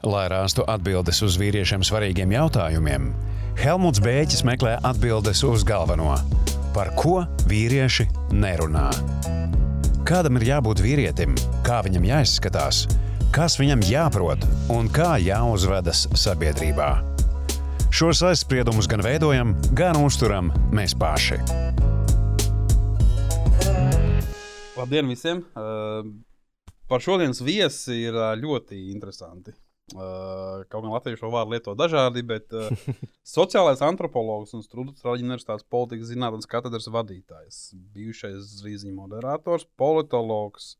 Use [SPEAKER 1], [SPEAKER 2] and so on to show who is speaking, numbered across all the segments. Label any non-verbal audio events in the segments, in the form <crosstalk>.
[SPEAKER 1] Lai rastu atbildes uz vīriešiem svarīgiem jautājumiem, Helmuts Bēķis meklē atbildes uz galveno - par ko vīrieši nerunā. Kādam ir jābūt vīrietim, kā viņam jāizskatās, kas viņam jāprot un kā jāuzvedas sabiedrībā. Šos aizspriedumus gan veidojam, gan uzturam mēs paši.
[SPEAKER 2] Labdien visiem! Par šodienas viesi ir ļoti interesanti. Uh, kaut gan latviešu vārdu lieto dažādi, bet uh, <laughs> sociālais antropologs un Strunke Universitātes politikas zinātnes katedras vadītājs, bijušais Rīziņa moderators, politologs,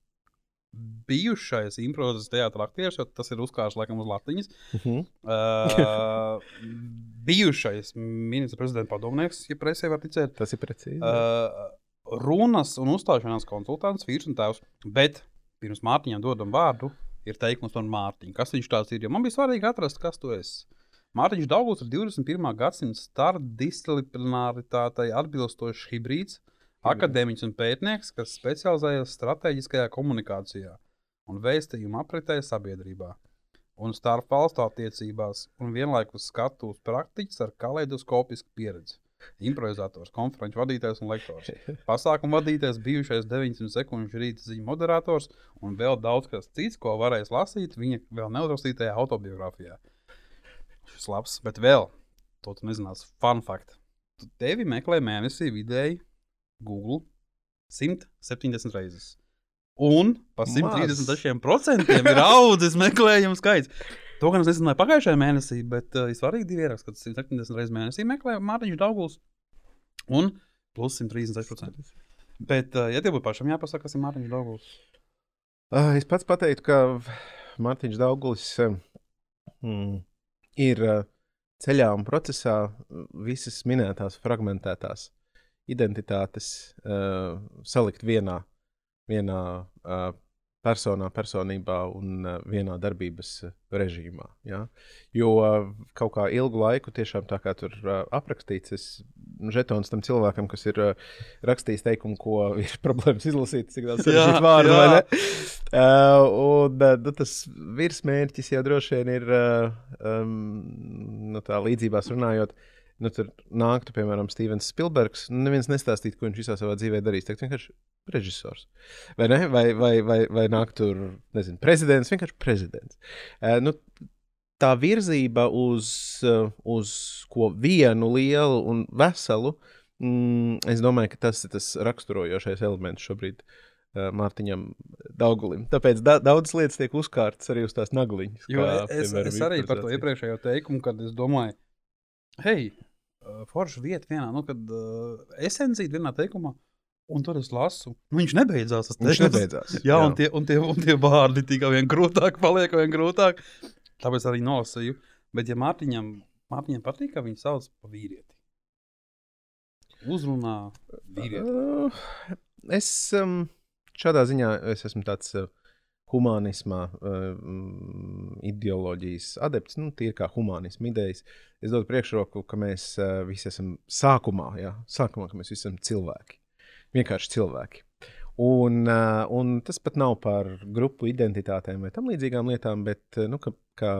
[SPEAKER 2] bijušais improvizācijas teātris aktieris, jo tas ir uzkārs laikam uz latiņas. Uh -huh. uh, bijušais ministra prezidenta padomnieks, ja presē var ticēt.
[SPEAKER 3] Tas ir precīzi.
[SPEAKER 2] Uh, runas un uzstāšanās konsultants, vīrs un tēvs. Bet pirms Mārtiņam dodam vārdu, ir teikums par Mārtiņu. Kas viņš tāds ir? Jo man bija svarīgi atrast, kas tu esi. Mārtiņš Daugus ir 21. gadsimta starpdisciplināritātei atbilstošs hibrīds, akadēmiķis un pētnieks, kas specializējas strateģiskajā komunikācijā un vēstījuma apritē sabiedrībā un starp valstu attiecībās, un vienlaikus skatu uz praktiķis ar kaleidoskopisku pieredzi. Improvizators, konferenču vadītājs un lektors. Pasākumu vadītājs, bijušais 900 sekundžu rīta ziņu moderators un vēl daudz kas cits, ko varēs lasīt viņa vēl neuzrakstītajā autobiogrāfijā. Šis labs, bet vēl, to tu nezināsi, fun fact. Tevi meklē mēnesī vidēji Google 170 reizes. Un pa 136% ir audzis meklējumu skaits. To gan es nezināju pagājušajā mēnesī, bet uh, svarīgi divi ieraksti, kad 170 reizes mēnesī meklē Mārtiņš Dauguls un plus 136%. Bet, uh, ja tev būtu pašam jāpasaka, kas ir Mārtiņš Dauguls?
[SPEAKER 3] Uh, es pats pateiktu, ka Mārtiņš Dauguls uh, mm, ir uh, ceļā un procesā visas minētās fragmentētās identitātes uh, salikt vienā, vienā uh, personā, personībā un uh, vienā darbības uh, režīmā. Ja? Jo uh, kaut kā ilgu laiku, tiešām tā kā tur aprakstīts, es žetons tam cilvēkam, kas ir rakstījis teikumu, ko <laughs> ir problēmas izlasīt, cik daudz sarežģītu vārdu. Uh, un uh, nu, tas virsmērķis jau droši vien ir uh, um, nu, tā līdzībās runājot. Uh, nu, tur nāktu, piemēram, Stevens Spilbergs, un neviens nestāstītu, ko viņš visā savā dzīvē darīs. Tā vienkārši režisors. Vai, ne? vai, vai, vai, vai nāk tur, nezinu, prezidents, vienkārši prezidents. Uh, nu, tā virzība uz, uh, uz ko vienu lielu un veselu, mm, es domāju, ka tas ir tas raksturojošais elements šobrīd. Uh, Mārtiņam Daugulim. Tāpēc da daudzas lietas tiek uzkārtas arī uz tās nagliņas.
[SPEAKER 2] Jo kā, es, piemēram, es arī par to iepriekšējo teikumu, kad es domāju, hei, forša vieta vienā, nu, kad uh, esencija vienā teikumā. Un tur es lasu, nu, viņš nebeidzās.
[SPEAKER 3] Viņš nebeidzās.
[SPEAKER 2] jā, <laughs> jā. Un, tie, un, tie, un tie vārdi tikai vien grūtāk, paliek vien grūtāk. Tāpēc arī nolasīju. Bet, ja Mārtiņam, Mārtiņam patīk, ka viņu sauc par vīrieti, uzrunā vīrieti.
[SPEAKER 3] Uh, es um, šādā ziņā es esmu tāds. Uh, humanismā, uh, ideoloģijas adepts, nu, tie ir kā humanisma idejas. Es dodu priekšroku, ka mēs uh, visi esam sākumā, jā, sākumā, ka mēs visi esam cilvēki. Vienkārši cilvēki. Un, uh, un tas pat nav par grupu identitātēm vai tam līdzīgām lietām, bet nu, ka, ka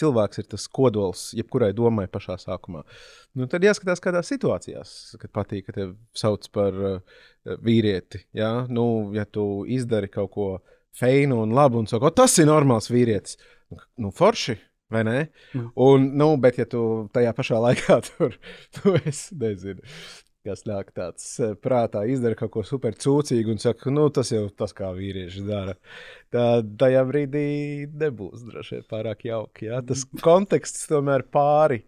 [SPEAKER 3] cilvēks ir tas kodols jebkurai domai pašā sākumā. Nu, tad jāskatās, kādās situācijās, kad patīk, ka tevi sauc par uh, vīrieti. Ja? Nu, ja tu izdari kaut ko feinu un labu un saka, tas ir normāls vīrietis. Nu, forši. Vai ne? Mm. Un, nu, bet, ja tu tajā pašā laikā <laughs> tur tu esi, nezinu, kas nāk tāds eh, prātā, izdara kaut ko super cūcīgu un saka, nu, tas jau tas, kā vīrieši dara, tad tajā brīdī nebūs droši vien pārāk jauki. Ja? Tas konteksts tomēr pāri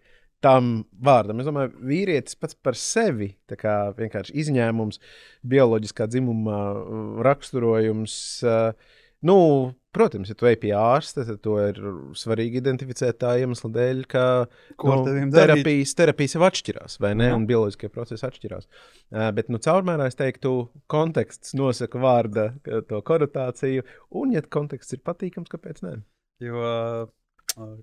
[SPEAKER 3] tam vārdam. Es domāju, vīrietis pats par sevi kā vienkārši izņēmums, bioloģiskā dzimuma uh, raksturojums. Uh, nu, protams, ja tu ej pie ārsta, tad to ir svarīgi identificēt tā iemesla dēļ, ka
[SPEAKER 2] nu,
[SPEAKER 3] terapijas, terapijas jau atšķirās, vai ne? Jā. Un bioloģiskie procesi atšķirās. Uh, bet, nu, caurmērā es teiktu, konteksts nosaka vārda to konotāciju, un, ja konteksts ir patīkams, kāpēc ne?
[SPEAKER 2] Jo, uh,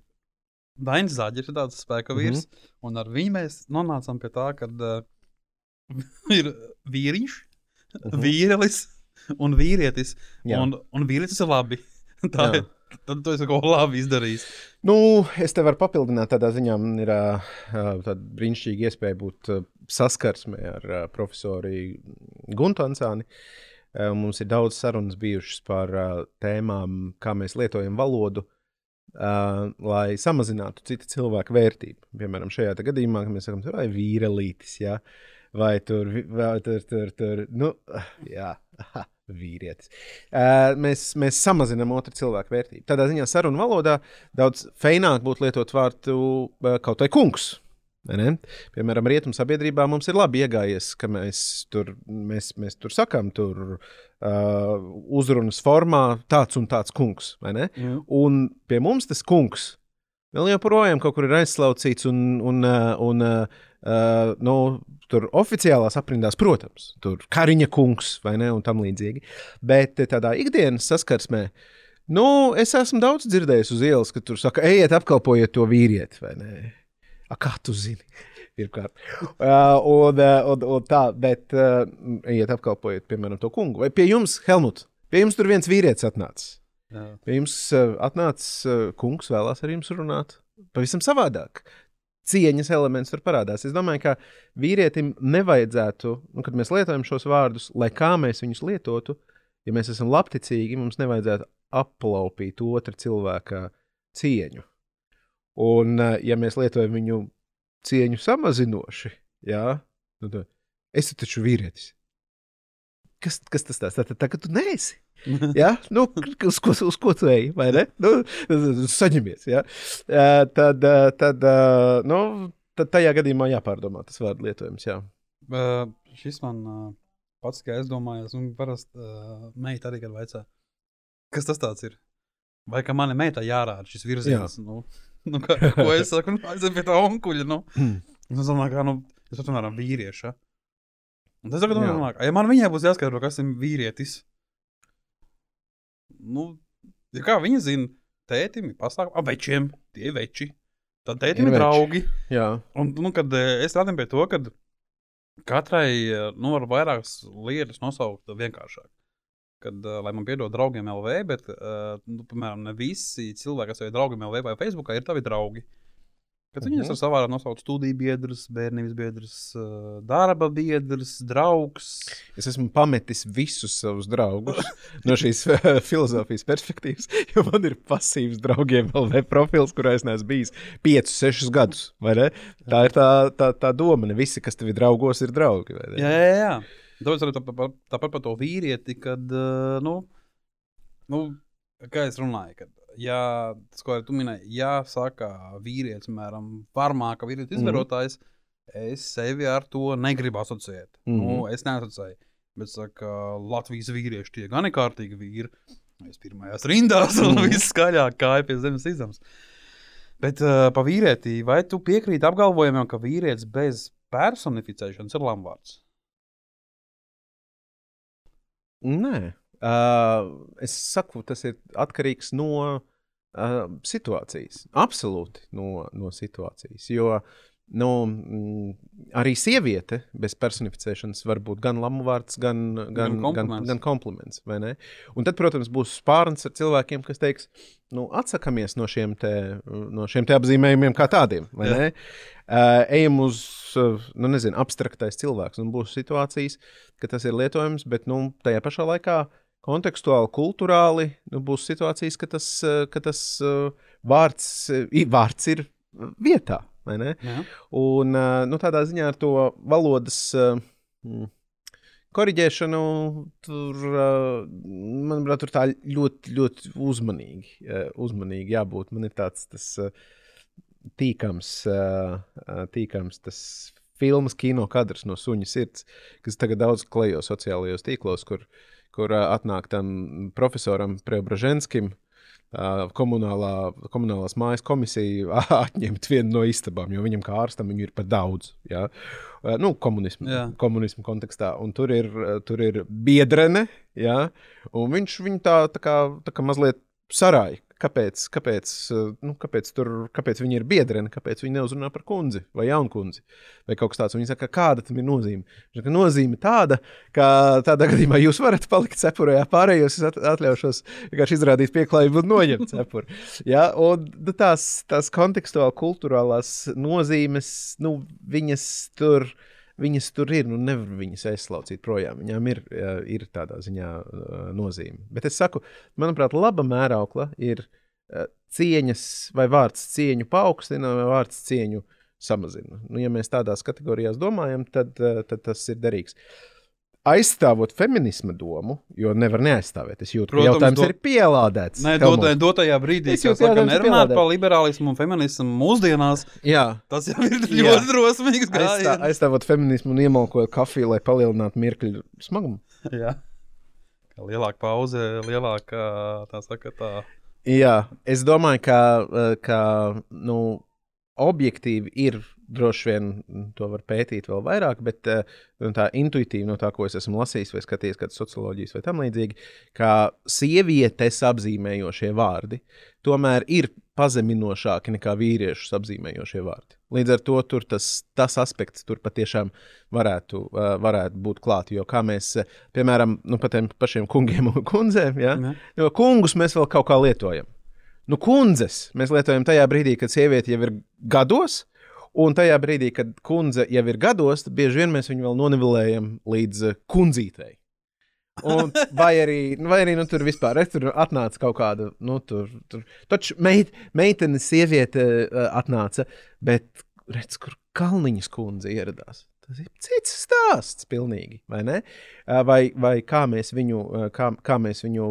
[SPEAKER 2] Dainis Zāģis ir tāds spēka vīrs, mm -hmm. un ar viņu mēs nonācām pie tā, ka uh, <laughs> ir vīriņš, mm -hmm. vīrietis un vīrietis. Jā. Un, un vīrietis ir labi. <laughs> tā, Jā. ir, tad tu esi kaut ko labi izdarījis.
[SPEAKER 3] Nu, es te varu papildināt, tādā ziņā man ir uh, tāda brīnišķīga iespēja būt uh, saskarsmē ar uh, profesoru Guntu Ansāni. Mums ir daudz sarunas bijušas par tēmām, kā mēs lietojam valodu, uh, lai samazinātu citu cilvēku vērtību. Piemēram, šajā gadījumā, kad mēs sakām, tur ir vīrelītis, ja? vai tur, tur, tur, tur, nu, <laughs> jā. Aha <laughs> vīrietis. Uh, mēs, mēs samazinām otru cilvēku vērtību. Tādā ziņā sarunu valodā daudz feināk būtu lietot vārdu uh, kaut vai kungs. Ne? Piemēram, rietumu sabiedrībā mums ir labi iegājies, ka mēs tur, mēs, mēs tur sakām, tur uh, uzrunas formā tāds un tāds kungs. Mm. Un pie mums tas kungs vēl joprojām kaut kur ir aizslaucīts un, un, un, un uh, nu, tur oficiālās aprindās, protams, tur kariņa kungs vai ne, un tam līdzīgi. Bet tādā ikdienas saskarsmē. Nu, es esmu daudz dzirdējis uz ielas, ka tur saka, ejiet, apkalpojiet to vīrieti, vai ne? A, kā tu zini? <laughs> Pirmkārt, uh, un, uh, un, un tā, bet uh, ejiet, apkalpojiet, piemēram, to kungu. Vai pie jums, Helmut, pie jums tur viens vīrietis atnācis? Jā. Pie jums uh, atnācis uh, kungs, vēlās ar jums runāt. Pavisam savādāk cieņas elements tur parādās. Es domāju, ka vīrietim nevajadzētu, nu, kad mēs lietojam šos vārdus, lai kā mēs viņus lietotu, ja mēs esam labticīgi, mums nevajadzētu aplaupīt otra cilvēka cieņu. Un, eh, ja mēs lietojam viņu cieņu samazinoši, jā, nu, tad es taču vīrietis. Kas, kas tas tāds? Tad, tagad tu neesi. <laughs> ja? nu, uz, ko, uz ko tu ej? Nu, saņemies. Ja? Tad, tad, nu, tad tajā gadījumā jāpārdomā tas vārdu lietojums. Jā.
[SPEAKER 2] Uh, šis man uh, pats, kā es domāju, un parasti uh, meita arī kad vaicā, kas tas ir? Vai ka manai meitai jārāda šis virziens? Jā. Nu, nu, kā, ko <laughs> es saku, nu, aiziet pie tā onkuļa. Nu. es domāju, ka, nu, es pat runāju vīrieša. Un tas tagad domāju, ja man viņai būs jāskaidro, kas ir vīrietis, nu, ja kā viņi zina, tētim ir pasākumi, ah, večiem, tie ir veči. Tad tētim ir, ir draugi.
[SPEAKER 3] Jā.
[SPEAKER 2] Un, nu, kad eh, es strādāju pie to, ka katrai, eh, nu, var vairākas lietas nosaukt vienkāršāk. Kad, uh, lai man piedod draugiem LV, bet, uh, nu, piemēram, ne visi cilvēki, kas ir draugiem LV vai Facebookā, ir tavi draugi. Kad uh -huh. viņas ar savā nosaukt studiju biedrs, bērnības biedrs, darba biedrs, draugs.
[SPEAKER 3] Es esmu pametis visus savus draugus <laughs> no šīs filozofijas perspektīvas, jo man ir pasīvs draugiem LV profils, kurā es neesmu bijis 5, 6 gadus. Tā ir tā, tā, tā doma. Ne visi, kas tev ir draugos, ir draugi.
[SPEAKER 2] Jā, jā, jā. Tāpēc arī tāpat tā, tā par to vīrieti, kad, nu, nu, kā es runāju, kad ja tas, ko tu minēji, ja saka vīrietis, piemēram, varmāka vīrietis mhm. izvarotājs, mm -hmm. es sevi ar to negribu asociēt. Mm -hmm. nu, es neasociēju. Bet saka, Latvijas vīrieši tie gan ir kārtīgi vīri. Es pirmajās rindās, un mm. viss skaļāk kāja pie zemes izdevums. Bet uh, par vīrieti, vai tu piekrīti apgalvojumam, ka vīrietis bez personificēšanas ir lamvārds?
[SPEAKER 3] Nē. Uh, es saku, tas ir atkarīgs no uh, situācijas. Absolūti no, no situācijas. Jo nu, mm, arī sieviete bez personificēšanas var būt gan lamuvārds, gan, gan, gan kompliments. Gan, gan kompliments Un tad, protams, būs spārns ar cilvēkiem, kas teiks, nu, atsakāmies no šiem, te, no šiem te apzīmējumiem kā tādiem. Uh, ejam uz nu, nezinu, abstraktais cilvēks, un būs situācijas, ka tas ir lietojams, bet nu, tajā pašā laikā kontekstuāli, kultūrāli nu, būs situācijas, ka tas, ka tas vārds, vārds ir vietā. Un nu, tādā ziņā ar to valodas uh, korģēšanu tur, manuprāt, tur tā ļoti, ļoti uzmanīgi, uzmanīgi jābūt. Man ir tāds tas, tīkams, tīkams tas filmas kino kadrs no suņa sirds, kas tagad daudz klejo sociālajos tīklos, kur kur atnāk tam profesoram Preobraženskim. Komunālā, komunālās mājas komisija <laughs> atņemt vienu no istabām, jo viņam kā ārstam viņu ir par daudz. Ja? Nu, komunismu, Jā. komunismu kontekstā. Un tur ir, tur ir biedrene, ja? un viņš viņu tā, tā, kā, tā kā mazliet sarāja. Kāpēc, kāpēc, nu, kāpēc, tur, kāpēc viņi ir biedreni, kāpēc viņi neuzrunā par kundzi vai jaunkundzi vai kaut kas tāds. Viņi saka, kāda tam ir nozīme. Viņš saka, nozīme tāda, ka tādā gadījumā jūs varat palikt cepurē, pārējos es at atļaušos vienkārši izrādīt pieklājību un noņemt cepuri. Ja? Un nu, tās, tās kontekstuāli kultūrālās nozīmes, nu, viņas tur ir viņas tur ir. Nu, nevar viņas aizslaucīt projām. Viņām ir, ir tādā ziņā nozīme. Bet es saku, manuprāt, laba mēraukla ir cieņas vai vārds cieņu paaugstina vai vārds cieņu samazina. Nu, ja mēs tādās kategorijās domājam, tad, tad tas ir derīgs. Uh, aizstāvot feminisma domu, jo nevar neaizstāvēt. Es jūtu, Protams, ka jautājums do... ir pielādēts.
[SPEAKER 2] Nē, dot, dotajā brīdī, kad saka, nerunāt par liberālismu un feminismu mūsdienās,
[SPEAKER 3] jā.
[SPEAKER 2] tas jau ir ļoti jā. drosmīgs gājiens. Aizstā,
[SPEAKER 3] aizstāvot feminismu un iemalkojot kafiju, lai palielinātu mirkļu smagumu. <laughs>
[SPEAKER 2] Jā. Lielāka pauze, lielāka tā saka tā.
[SPEAKER 3] Jā, es domāju, ka, ka nu, objektīvi ir droši vien to var pētīt vēl vairāk, bet eh, nu, tā intuitīvi no tā, ko es esmu lasījis vai skatījies, kādas socioloģijas vai tam līdzīgi, ka sievietes apzīmējošie vārdi tomēr ir pazeminošāki nekā vīriešus apzīmējošie vārdi. Līdz ar to tas, tas aspekts tur patiešām varētu, uh, varētu būt klāts. Jo kā mēs, piemēram, nu, par tiem pašiem kungiem un kundzēm, ja? jo kungus mēs vēl kaut kā lietojam. Nu, kundzes mēs lietojam tajā brīdī, kad sieviete jau ir gados, un tajā brīdī, kad kundze jau ir gados, tad bieži vien mēs viņu vēl nonivelējam līdz uh, kundzītei. Un, vai arī, vai arī nu, tur vispār re, tur atnāca kaut kāda, nu, tur, tur taču meit, meitene, sieviete uh, atnāca, bet redz, kur Kalniņas kundze ieradās. Tas ir cits stāsts, pilnīgi, vai ne? Uh, vai, vai kā mēs viņu, kā, kā mēs viņu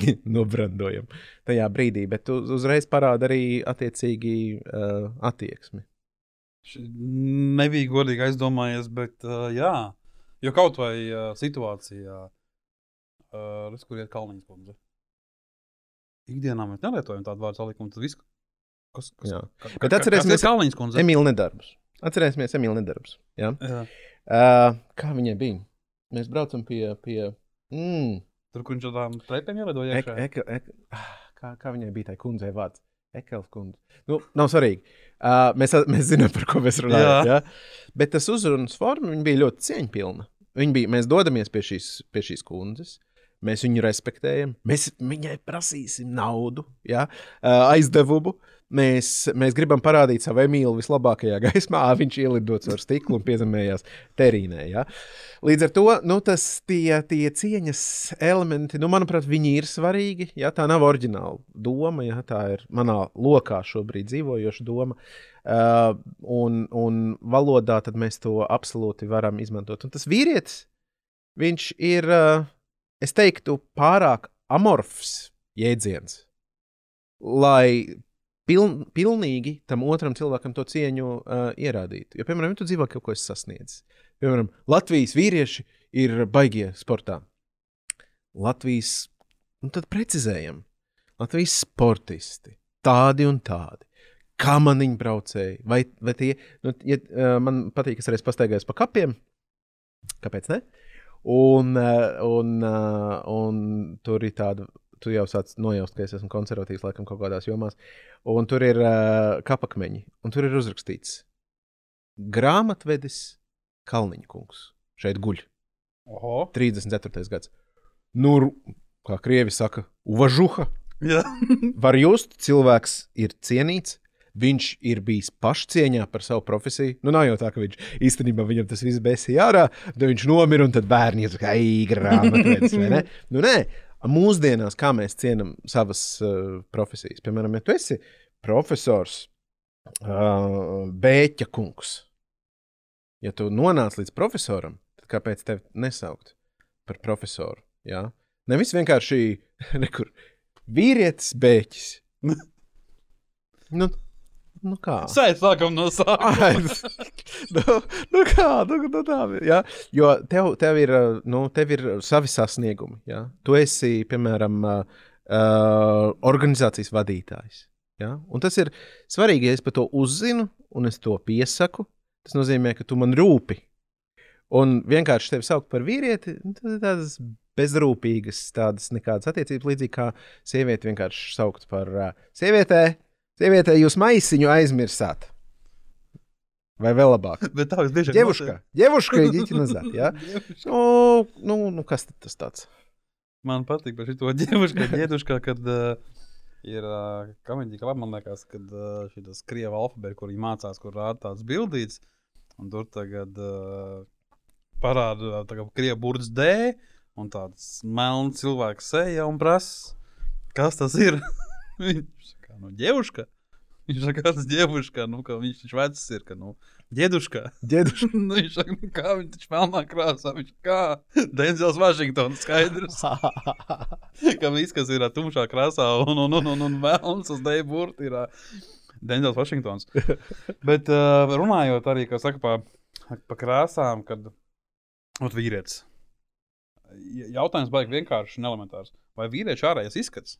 [SPEAKER 3] <laughs> nobrandojam tajā brīdī, bet uz, uzreiz parāda arī attiecīgi uh, attieksmi.
[SPEAKER 2] Nebija godīgi aizdomājies, bet uh, jā, jo kaut vai uh, situācijā, uh, kur iet Kalniņas kundze. Ikdienā mēs nelietojam tādu vārdu salikumu, tad viss, kas, kas,
[SPEAKER 3] Jā.
[SPEAKER 2] ka,
[SPEAKER 3] Bet atcerēsimies,
[SPEAKER 2] ka Kalniņas kundze.
[SPEAKER 3] Emīļa nedarbs. Atcerēsimies, Emīļa nedarbs. Jā?
[SPEAKER 2] Jā.
[SPEAKER 3] Uh, kā viņai bija? Mēs braucam pie. pie mm,
[SPEAKER 2] Tur, kur viņš tādām trepēm ielidoja
[SPEAKER 3] ah, kā, kā viņai bija tā kundzei vārds? Ekels kundze. Nu, nav svarīgi. Uh, mēs, mēs zinām, par ko mēs runājam.
[SPEAKER 2] Jā.
[SPEAKER 3] Ja? Bet tas uzrunas forma bija ļoti cieņpilna. Viņa bija, mēs dodamies pie šīs, pie šīs kundzes. Mēs viņu respektējam. Mēs viņai prasīsim naudu, ja? uh, aizdevumu. Mēs, mēs gribam parādīt savu emīlu vislabākajā gaismā. Viņš ielidots ar stiklu un piezemējās terīnē. Ja? Līdz ar to nu, tas, tie, tie cieņas elementi, nu, manuprāt, viņi ir svarīgi. Ja? Tā nav oriģināla doma, ja? tā ir manā lokā šobrīd dzīvojoša doma. Uh, un, un valodā mēs to absolūti varam izmantot. Un tas vīrietis, viņš ir, uh, es teiktu, pārāk amorfs jēdziens. Lai piln, pilnīgi tam otram cilvēkam to cieņu uh, ierādīt. Jo, piemēram, ja tu dzīvo kaut ko sasniedzis, piemēram, Latvijas vīrieši ir baigie sportā. Latvijas, nu tad precizējam, Latvijas sportisti, tādi un tādi. Kamaniņu braucēji, vai, vai tie, nu, ja, uh, man patīk, es reiz pastaigājos pa kapiem, kāpēc ne? Un, uh, un, un tur ir tāda tu jau sāc nojaust, ka es esmu konservatīvs laikam kaut kādās jomās. Un tur ir uh, kapakmeņi, un tur ir uzrakstīts grāmatvedis Kalniņa kungs. Šeit guļ.
[SPEAKER 2] Oho.
[SPEAKER 3] 34. gads. Nu, kā krievi saka, uvažuha.
[SPEAKER 2] Jā. <laughs>
[SPEAKER 3] Var just, cilvēks ir cienīts. Viņš ir bijis pašcieņā par savu profesiju. Nu, nav jau tā, ka viņš īstenībā viņam tas viss besīja ārā, tad viņš nomira un tad bērni ir grāmatvedis. <laughs> Nu, nē, mūsdienās, kā mēs cienām savas uh, profesijas. Piemēram, ja tu esi profesors, uh, Bēķa kungs, ja tu nonāc līdz profesoram, tad kāpēc tevi nesaukt par profesoru? Ja? Nevis vienkārši <laughs> nekur vīrietis, bēķis. <laughs> nu, Nu kā?
[SPEAKER 2] Sēž sākam no sākuma. <laughs> <laughs>
[SPEAKER 3] nu, nu kā, nu, nu tā, ja? Jo tev, tev, ir, nu, tev ir savi sasniegumi. Ja? Tu esi, piemēram, uh, organizācijas vadītājs. Ja? Un tas ir svarīgi, ja es par to uzzinu un es to piesaku. Tas nozīmē, ka tu man rūpi. Un vienkārši tevi saukt par vīrieti, tas ir tāds bezrūpīgas, tādas nekādas attiecības, līdzīgi kā sieviete vienkārši saukt par uh, sievietē. Sievietē jūs maisiņu aizmirsāt. Vai vēl labāk? <laughs>
[SPEAKER 2] Bet tā visbiežāk
[SPEAKER 3] Ģevuška, ģevuška <laughs> ir ģiķi nazad, jā? Nu, nu, nu, kas tad tas tāds?
[SPEAKER 2] Man patīk par šo ģēmušķu, ģēduškā, kad uh, ir uh, komēdija, labi, man liekas, kad uh, šis krievu alfabēts, kur viņi mācās, kur rāda tāds bildīts, un tur tagad uh, parāda tā krievu burts D, un tāds melns cilvēks seja un prasa, kas tas ir. <laughs> Viņš saka, nu, ģēvuška. Viņš saka, kāds ģēvuškā, nu, ka viņš taču vecs ir, ka, nu, ģēduškā.
[SPEAKER 3] Ģeduška.
[SPEAKER 2] nu, viņš saka, nu, kā viņš taču melnā krāsā, viņš kā Denzels Vašingtons skaidrs. Kam viss, kas ir tumšā krāsā un, un, un, un, un melns uz dēļa burta, ir Denzels Vašingtons. Bet uh, runājot arī, kā saka, pa, pa krāsām, kad ot, vīrietis. Ja- Jautājums baigi vienkārši un elementārs. Vai vīriešu ārējais izskats,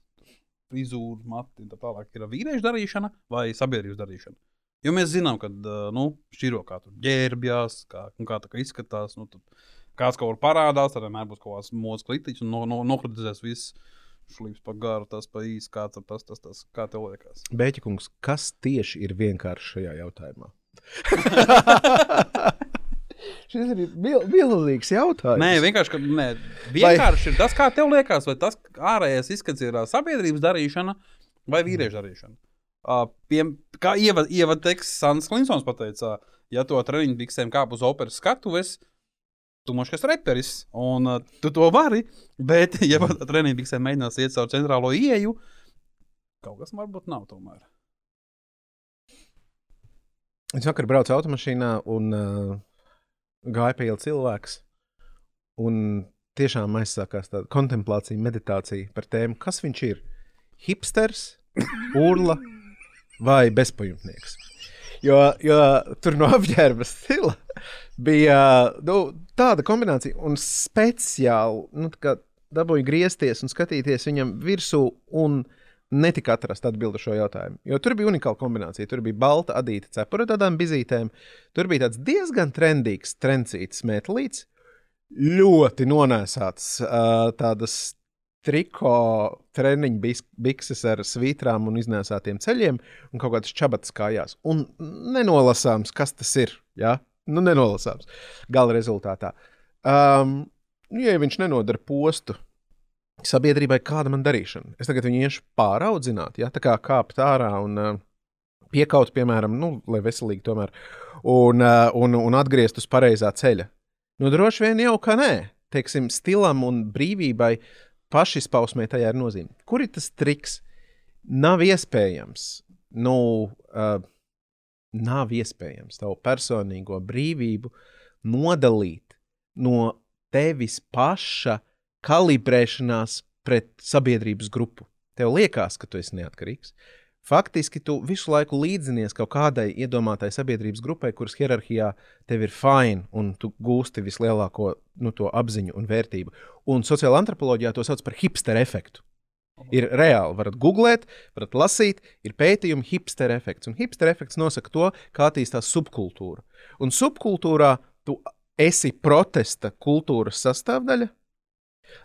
[SPEAKER 2] frizūra, mati un tā tālāk ir vīriešu darīšana vai sabiedrības darīšana? Jo mēs zinām, ka nu, šķiro kā tur ģērbjās, kā, kā tā kā izskatās. Nu, kāds kaut kur parādās, tad vienmēr būs kaut kāds mūzika klitīts un no, no, nokritizēs viss. Šlīps pa garu, tas pa īsi, kā tas, tas, tas, tas kā tev liekas.
[SPEAKER 3] Bēķikungs, kas tieši ir vienkārši šajā jautājumā? <laughs> Šis ir mil milzīgs jautājums.
[SPEAKER 2] Nē, vienkārši, nē, vienkārši ir tas, kā tev liekas, vai tas ārējais izskats ir sabiedrības darīšana vai vīriešu darīšana. Uh, pie, kā ievada ieva teksts Sans Klinsons pateica, ja to treniņu biksēm kāp uz operas skatuves, tu mošs kas reperis, un uh, tu to vari, bet, ja treniņu biksēm mēģinās iet caur centrālo ieju, kaut kas varbūt nav tomēr.
[SPEAKER 3] Es vakar braucu automašīnā un uh, gāju pie ielas cilvēks. Un tiešām aizsākās tāda kontemplācija, meditācija par tēmu, kas viņš ir. Hipsters, urla vai bezpajumtnieks. Jo, jo tur no apģērba stila bija nu, tāda kombinācija, un speciāli nu, dabūju griezties un skatīties viņam virsū. Un Netika atrast atbildi uz šo jautājumu. Jo tur bija unikāla kombinācija. Tur bija balta adīta cepura tādām bizītēm. Tur bija tāds diezgan trendīgs, trencīts metālīts. Ļoti nonēsāts uh, tādas triko treniņu bikses ar svītrām un iznēsātiem ceļiem un kaut kādas čabatas kājās. Un nenolasāms, kas tas ir. Ja? Nu, nenolasāms. Gala rezultātā. Um, ja viņš nenodara postu sabiedrībai, kāda man darīšana. Es tagad viņu iešu pāraudzināt, ja tā kā kāpt ārā un uh, piekaut, piemēram, nu, lai veselīgi tomēr, un, uh, un, un atgriezt uz pareizā ceļa. Nu, droši vien jau ka nē, teiksim, stilam un brīvībai pašizpausmē tajā ir nozīme. Kur ir tas triks? Nav iespējams, nu, uh, nav iespējams tavu personīgo brīvību nodalīt no tevis paša kalibrēšanās pret sabiedrības grupu. Tev liekas, ka tu esi neatkarīgs. Faktiski tu visu laiku līdzinies kaut kādai iedomātai sabiedrības grupai, kuras hierarhijā tev ir fine un tu gūsti vislielāko nu, apziņu un vērtību. Un sociālā antropoloģijā to sauc par hipster efektu. Ir reāli, varat googlēt, varat lasīt, ir pētījumi hipster efekts. Un hipster efekts nosaka to, kā attīstās subkultūra. Un subkultūrā tu esi protesta kultūras sastāvdaļa,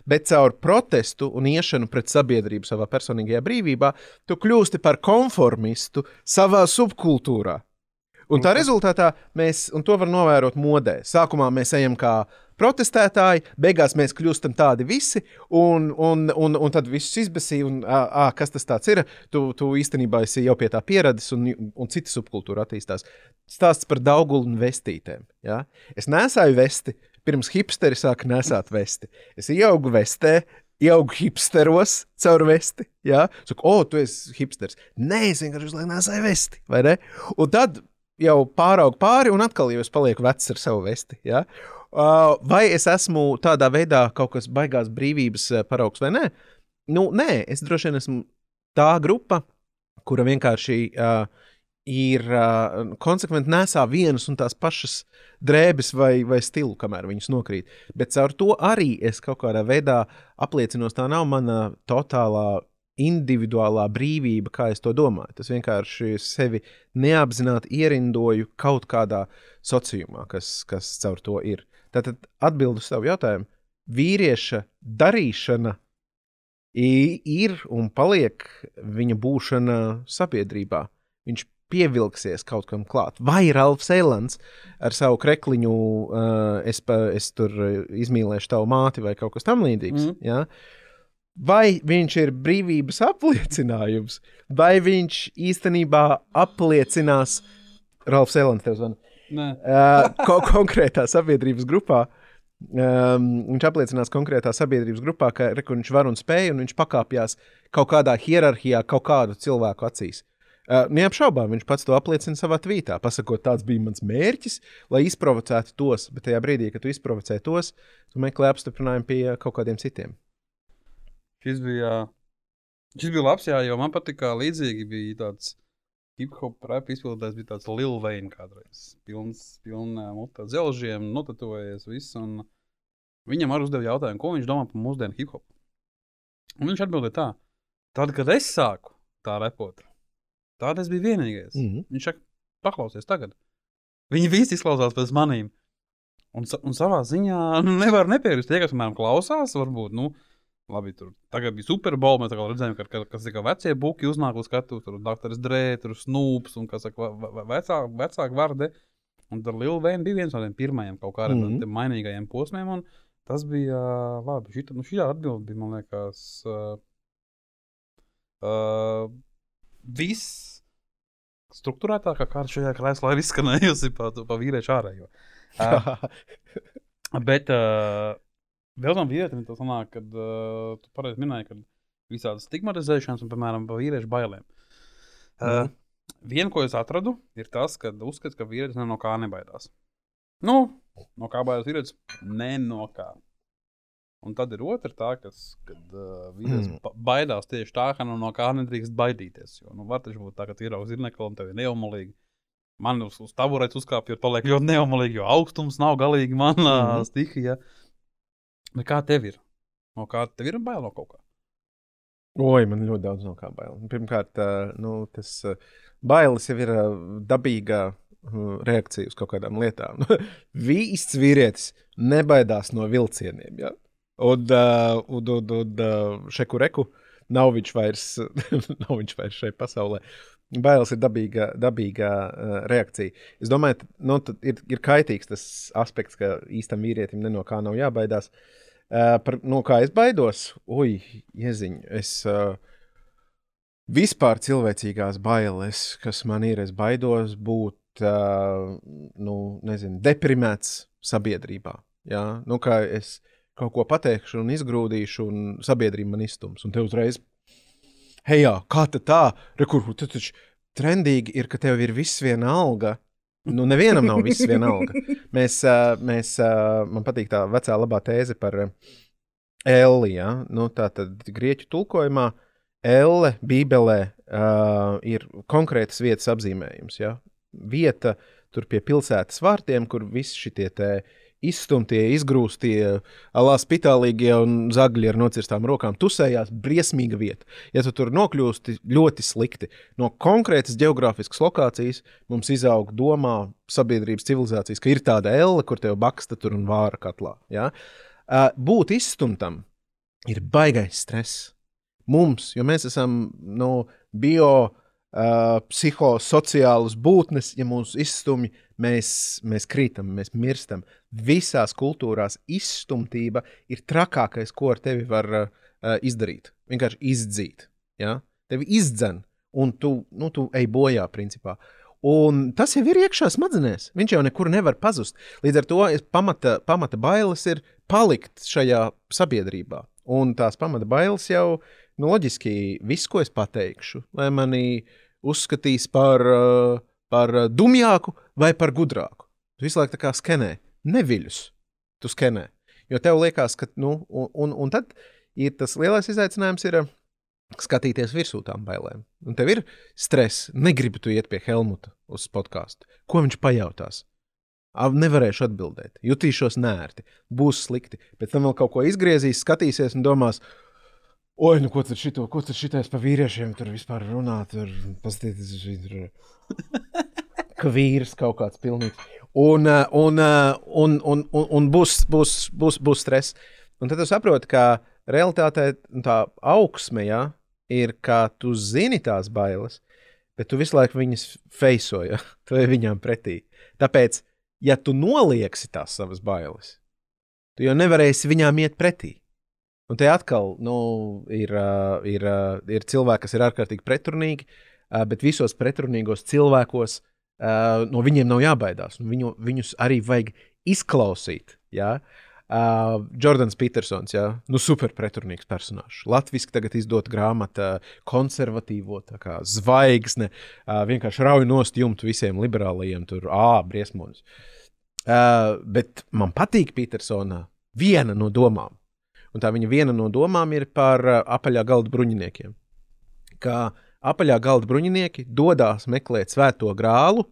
[SPEAKER 3] Bet caur protestu un iešanu pret sabiedrību savā personīgajā brīvībā, tu kļūsti par konformistu savā subkultūrā. Un tā rezultātā mēs, un to var novērot modē, sākumā mēs ejam kā protestētāji, beigās mēs kļūstam tādi visi, un, un, un, un tad viss izbēsīja, un ā, ā, kas tas ir, tu, tu īstenībā esi jau pie tā pieradis, un, un cita subkultūra attīstās. Stāsts par daugulu un vestītēm. Ja? Es nesāju vesti, pirms hipsteri sāka nesāt vesti. Es ieaugu vestē, ieaugu hipsteros caur vesti. Jā, saku, o, tu esi hipsters. Nē, es vienkārši uzlieku nesāju vesti, vai ne? Un tad jau pāraugu pāri, un atkal jau es palieku vecs ar savu vesti. Uh, vai es esmu tādā veidā kaut kas baigās brīvības paraugs vai nē? Nu, nē, es droši vien esmu tā grupa, kura vienkārši uh, ir uh, konsekventi nesā vienas un tās pašas drēbes vai, vai stilu, kamēr viņas nokrīt. Bet caur to arī es kaut kādā veidā apliecinos, tā nav mana totālā individuālā brīvība, kā es to domāju. Tas vienkārši sevi neapzināti ierindoju kaut kādā sociumā, kas, kas caur to ir. Tātad atbild uz savu jautājumu. vīrieša darīšana ir un paliek viņa būšana sabiedrībā. Viņš pievilksies kaut kam klāt. Vai Ralfs Elands ar savu krekliņu, uh, es, pa, es tur izmīlēšu tavu māti vai kaut kas tamlīdzīgs. Mm. Ja? Vai viņš ir brīvības apliecinājums, vai viņš īstenībā apliecinās, Ralfs Elands tev zvana,
[SPEAKER 2] Nē,
[SPEAKER 3] uh, ko konkrētā sabiedrības grupā. Um, viņš apliecinās konkrētā sabiedrības grupā, ka re, viņš var un spēj, un viņš pakāpjas kaut kādā hierarhijā, kaut kādu cilvēku acīs. Uh, neapšaubām viņš pats to apliecina savā tvītā, pasakot, tāds bija mans mērķis, lai izprovocētu tos, bet tajā brīdī, kad tu izprovocē tos, tu meklē apstiprinājumu pie kaut kādiem citiem.
[SPEAKER 2] šis bija, šis bija labs, jā, jo man patīk, kā līdzīgi bija tāds hip hop rap izpildījums, bija tāds Lil Wayne kādreiz. Pilns, pilns mutā zelžiem, notatojies viss. Viņam arī uzdeva jautājumu, ko viņš domā par mūsdienu hip hop. Un viņš atbildēja tā, tad, kad es sāku tā repot, tad es biju vienīgais.
[SPEAKER 3] Mm -hmm.
[SPEAKER 2] Viņš saka, paklausies tagad. Viņi visi izklausās pēc maniem. Un, un savā ziņā nu, nevar nepiekrist. Tie, kas manā klausās, varbūt, nu, labi, tur tagad bija superbola. Mēs redzējām, ka, ka, kas tikai vecie buki uznāk uz skatu, tur Dr. Drē, tur Snoops un, kas saka, ve- ve- vecā, vecāki vārdi. Un tad Lil Wayne bija viens no tiem pirmajiem kaut kādiem mm. -hmm. mainīgajiem posmiem. Un tas bija labi. Šī, nu, šī atbilde bija, man liekas, uh, uh, viss struktūrētākā kārta šajā krēslā ir izskanējusi pa, pa vīriešu ārējo. <laughs> Uh, bet uh, vēl tam vīrietim tas sanāk, kad uh, tu pareizi minēji, ka visādas stigmatizēšanas un, piemēram, pa vīriešu bailēm. Uh,
[SPEAKER 3] Mhm.
[SPEAKER 2] Vienu, ko es atradu, ir tas, ka uzskats, ka vīrietis no kā nebaidās. Nu, no kā baidās vīrietis? Ne no kā. Un tad ir otra tā, kas, kad uh, vīrietis
[SPEAKER 3] Mm.
[SPEAKER 2] baidās tieši tā, ka nu, no kā nedrīkst baidīties. Jo, nu, var taču būt tā, ka tu ieraugi zirnekli un tev ir neomalīgi. Man uz, uz taburetes uzkāpjot, paliek ļoti neomalīgi, jo augstums nav galīgi manā mm. -hmm. stihijā. Bet kā tev ir? No kā tev ir bail no kaut kā?
[SPEAKER 3] Oi, man ļoti daudz no kā bail. Pirmkārt, nu, tas bailes jau ir dabīga ā, reakcija uz kaut kādām lietām. <laughs> Vīsts vīrietis nebaidās no vilcieniem. Ja? Un, ā, un, un, un ā, šeku reku nav viņš vairs, <laughs> nav viņš vairs šeit pasaulē. Bailes ir dabīga, dabīga uh, reakcija. Es domāju, ka nu, ir, ir kaitīgs tas aspekts, ka īstam vīrietim no kā nav jābaidās. Uh, par, no kā es baidos? Ui, ieziņ, es uh, vispār cilvēcīgās bailes, kas man ir, es baidos būt uh, nu, nezinu, deprimēts sabiedrībā. Ja? Nu, kā es kaut ko pateikšu un izgrūdīšu, un sabiedrība man izstums. Un te uzreiz, hei, kā tā? Rekur, tu taču trendīgi ir, ka tev ir viss viena alga. Nu, nevienam nav viss viena alga. Mēs, uh, mēs uh, man patīk tā vecā labā tēze par uh, Elli. Ja? Nu, tā tad grieķu tulkojumā Elle Bībelē uh, ir konkrētas vietas apzīmējums. Ja? Vieta tur pie pilsētas vārtiem, kur visi šie izstumtie, izgrūstie, alā spitālīgie un zagļi ar nocirstām rokām tusējās. Briesmīga vieta. Ja tu tur nokļūsti ļoti slikti no konkrētas geogrāfiskas lokācijas, mums izaug domā sabiedrības civilizācijas, ka ir tāda elle, kur tev baksta tur un vāra katlā. Ja? Uh, būt izstumtam ir baigais stress. Mums, jo mēs esam no bio, uh, psihosociālas būtnes, ja mūs izstumj, mēs, mēs krītam, mēs mirstam. Visās kultūrās izstumtība ir trakākais, ko ar tevi var uh, izdarīt. Vienkārši izdzīt. Ja? Tevi izdzen, un tu, nu, tu ej bojā, principā. Un tas jau ir iekšā smadzenēs. Viņš jau nekur nevar pazust. Līdz ar to pamata, pamata bailes ir palikt šajā sabiedrībā. Un tās pamata bailes jau, nu, loģiski, viss, ko es pateikšu, lai mani uzskatīs par, uh, par uh, dumjāku vai par gudrāku. Tu visu laiku tā kā skenē, neviļus. Tu skenē. Jo tev liekas, ka, nu, un, un, un tad ir tas lielais izaicinājums, ir uh, skatīties virsū tām bailēm. Un tev ir stress. Negribu tu iet pie Helmuta uz podkāstu. Ko viņš pajautās? Nevarēšu atbildēt, jutīšos nērti, būs slikti. Pēc tam vēl kaut ko izgriezīs, skatīsies un domās, oi, nu ko tad šito, ko tad šitais pa vīriešiem tur vispār runā, tur paskatieties, viņš tur. Ka vīrs kaut kāds pilnīgs. Un, ā, un, ā, un, un, un, un būs, būs, būs, būs stress. Un tad tu saproti, ka realitātē tā augsme ja, ir, ka tu zini tās bailes, bet tu visu laiku viņas feisoji, ja? <laughs> tu ej viņām pretī. Tāpēc, ja tu nolieksi tās savas bailes, tu jau nevarēsi viņām iet pretī. Un te atkal nu, ir, ir, ir cilvēki, kas ir ārkārtīgi pretrunīgi, bet visos pretrunīgos cilvēkos no viņiem nav jābaidās. Viņu, viņus arī vajag izklausīt. Ja? Uh, Jordans Petersons, jā, nu super pretrunīgs personāžs. Latvijas tagad izdota grāmata, konservatīvo kā, zvaigzne, uh, vienkārši rauj nost jumtu visiem liberālajiem, tur ā, briesmonis. Uh, bet man patīk Petersona viena no domām. Un tā viņa viena no domām ir par uh, apaļā galda bruņiniekiem. Kā apaļā galda bruņinieki dodas meklēt svēto grālu,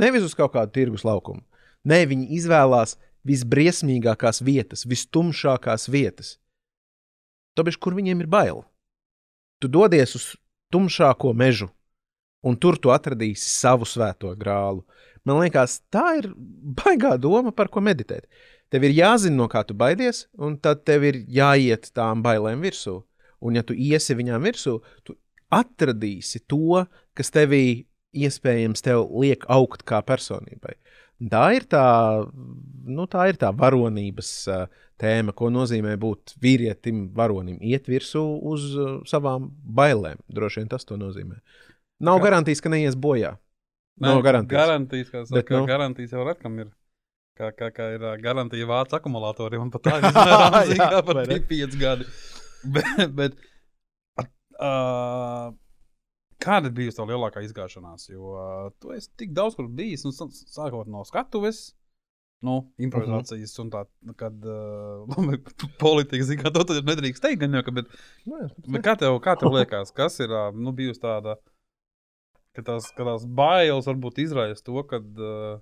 [SPEAKER 3] nevis uz kaut kādu tirgus laukumu. Nē, viņi izvēlās visbriesmīgākās vietas, vistumšākās vietas. Tāpēc, kur viņiem ir bail? Tu dodies uz tumšāko mežu, un tur tu atradīsi savu svēto grālu. Man liekas, tā ir baigā doma, par ko meditēt. Tev ir jāzina, no kā tu baidies, un tad tev ir jāiet tām bailēm virsū. Un, ja tu iesi viņām virsū, tu atradīsi to, kas tevī iespējams tev liek augt kā personībai. Tā ir tā, nu, tā ir tā varonības uh, tēma, ko nozīmē būt vīrietim, varonim, iet virsū uz uh, savām bailēm. Droši vien tas to nozīmē. Nav
[SPEAKER 2] Kā-
[SPEAKER 3] garantijas, ka neies bojā. Nav garantijas.
[SPEAKER 2] Garantijas, kā saka,
[SPEAKER 3] Bet, nu.
[SPEAKER 2] garantijas jau retkam ir. Kā, kā, kā ir garantija vācu akumulatoriem, un pat tā <laughs> ir kā par
[SPEAKER 3] vai ne?
[SPEAKER 2] 5 gadi. <laughs> Bet, bet uh, kāda bijusi tā lielākā izgāšanās? Jo uh, tu esi tik daudz kur bijis, nu, sā- sākot no skatuves. Nu, improvizācijas, uh -huh. un tā, nu, kad uh, <laughs> politika, zina, kā to nedrīkst teikt, gan jau, ka, bet,
[SPEAKER 3] Nu, jā,
[SPEAKER 2] bet kā, tev, kā tev liekas, kas ir ā, nu, bijusi tāda, ka tās, ka tās bailes varbūt izraisa to, ka uh,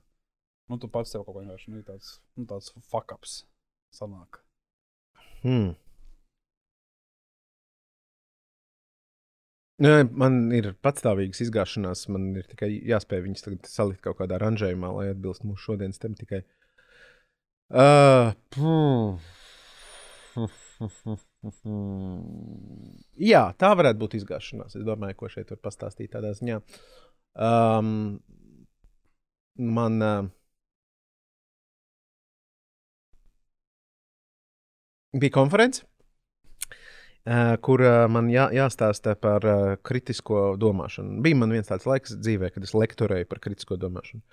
[SPEAKER 2] nu, tu pats sev kaut kā vienkārši nu, tāds, nu, tāds fuck ups sanāk.
[SPEAKER 3] Hmm. Nē, man ir patstāvīgas izgāšanās. Man ir tikai jāspēj viņas salikt kaut kādā ranžējumā, lai atbilst mūsu šodienas tematikai. Uh, Jā, tā varētu būt izgāšanās. Es domāju, ko šeit var pastāstīt tādā ziņā. Um, man uh, bija konference, uh, kur uh, man jā, jāstāsta par uh, kritisko domāšanu. Bija man viens tāds laiks dzīvē, kad es lektorēju par kritisko domāšanu.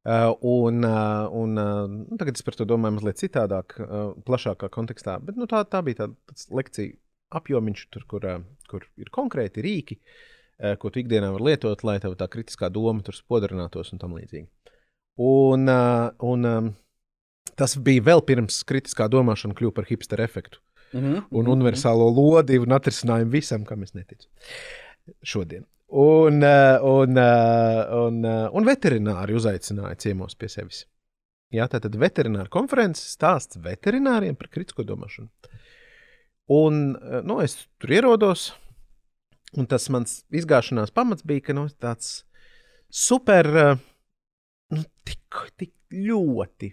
[SPEAKER 3] Uh, un, uh, un uh, nu, tagad es par to domāju mazliet citādāk, uh, plašākā kontekstā. Bet nu, tā, tā bija tāds lekcija apjomiņš, tur, kur, uh, kur ir konkrēti rīki, uh, ko tu ikdienā vari lietot, lai tev tā kritiskā doma tur spodrinātos un tam līdzīgi. Un, uh, un um, tas bija vēl pirms kritiskā domāšana kļuva par hipsteru efektu
[SPEAKER 2] Mm -hmm.
[SPEAKER 3] un universālo lodi un atrisinājumu visam, kam es neticu. Šodien. Un, uh, un, uh, un, uh, un veterināri uzaicināja ciemos pie sevis. Jā, tā tad veterināra konferences stāsts veterināriem par kritisko domāšanu. Un nu, es tur ierodos, un tas mans izgāšanās pamats bija, ka nu, tāds super, nu, tik, tik ļoti,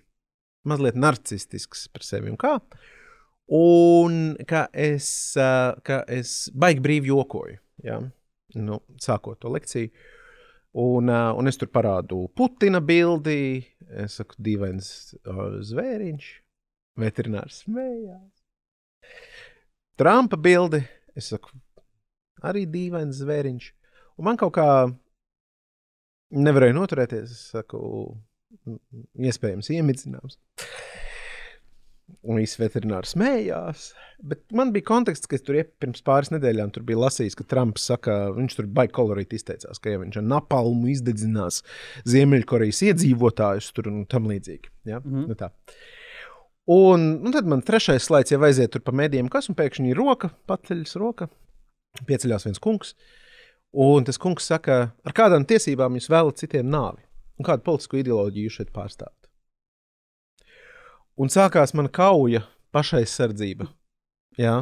[SPEAKER 3] mazliet narcistisks par sevi un kā. Un ka es, ka es baigi brīvi jokoju. Ja? Nu, sākot to lekciju. Un, uh, un es tur parādu Putina bildi. Es saku, dīvains uh, zvēriņš, veterinārs smējās. Trumpa bildi. Es saku, arī dīvains zvēriņš. Un man kaut kā nevarēja noturēties. Es saku, "M- iespējams, iemidzināms. Un visi veterināri smējās. Bet man bija konteksts, ka es tur pirms pāris nedēļām tur biju lasījis, ka Trumps saka, viņš tur baigi kolorīti izteicās, ka ja viņš ar napalmu izdedzinās Ziemeļkorejas iedzīvotājus tur un tam līdzīgi. Ja? Mm. -hmm. nu tā. un, un tad man trešais slaids jau aiziet tur pa mēdījiem, kas un pēkšņi ir roka, paceļas roka, pieceļās viens kungs. Un tas kungs saka, ar kādām tiesībām jūs vēlat citiem nāvi un kādu politisku ideoloģiju jūs šeit pārstāvat. Un sākās mana kauja, pašaizsardzība. Jā.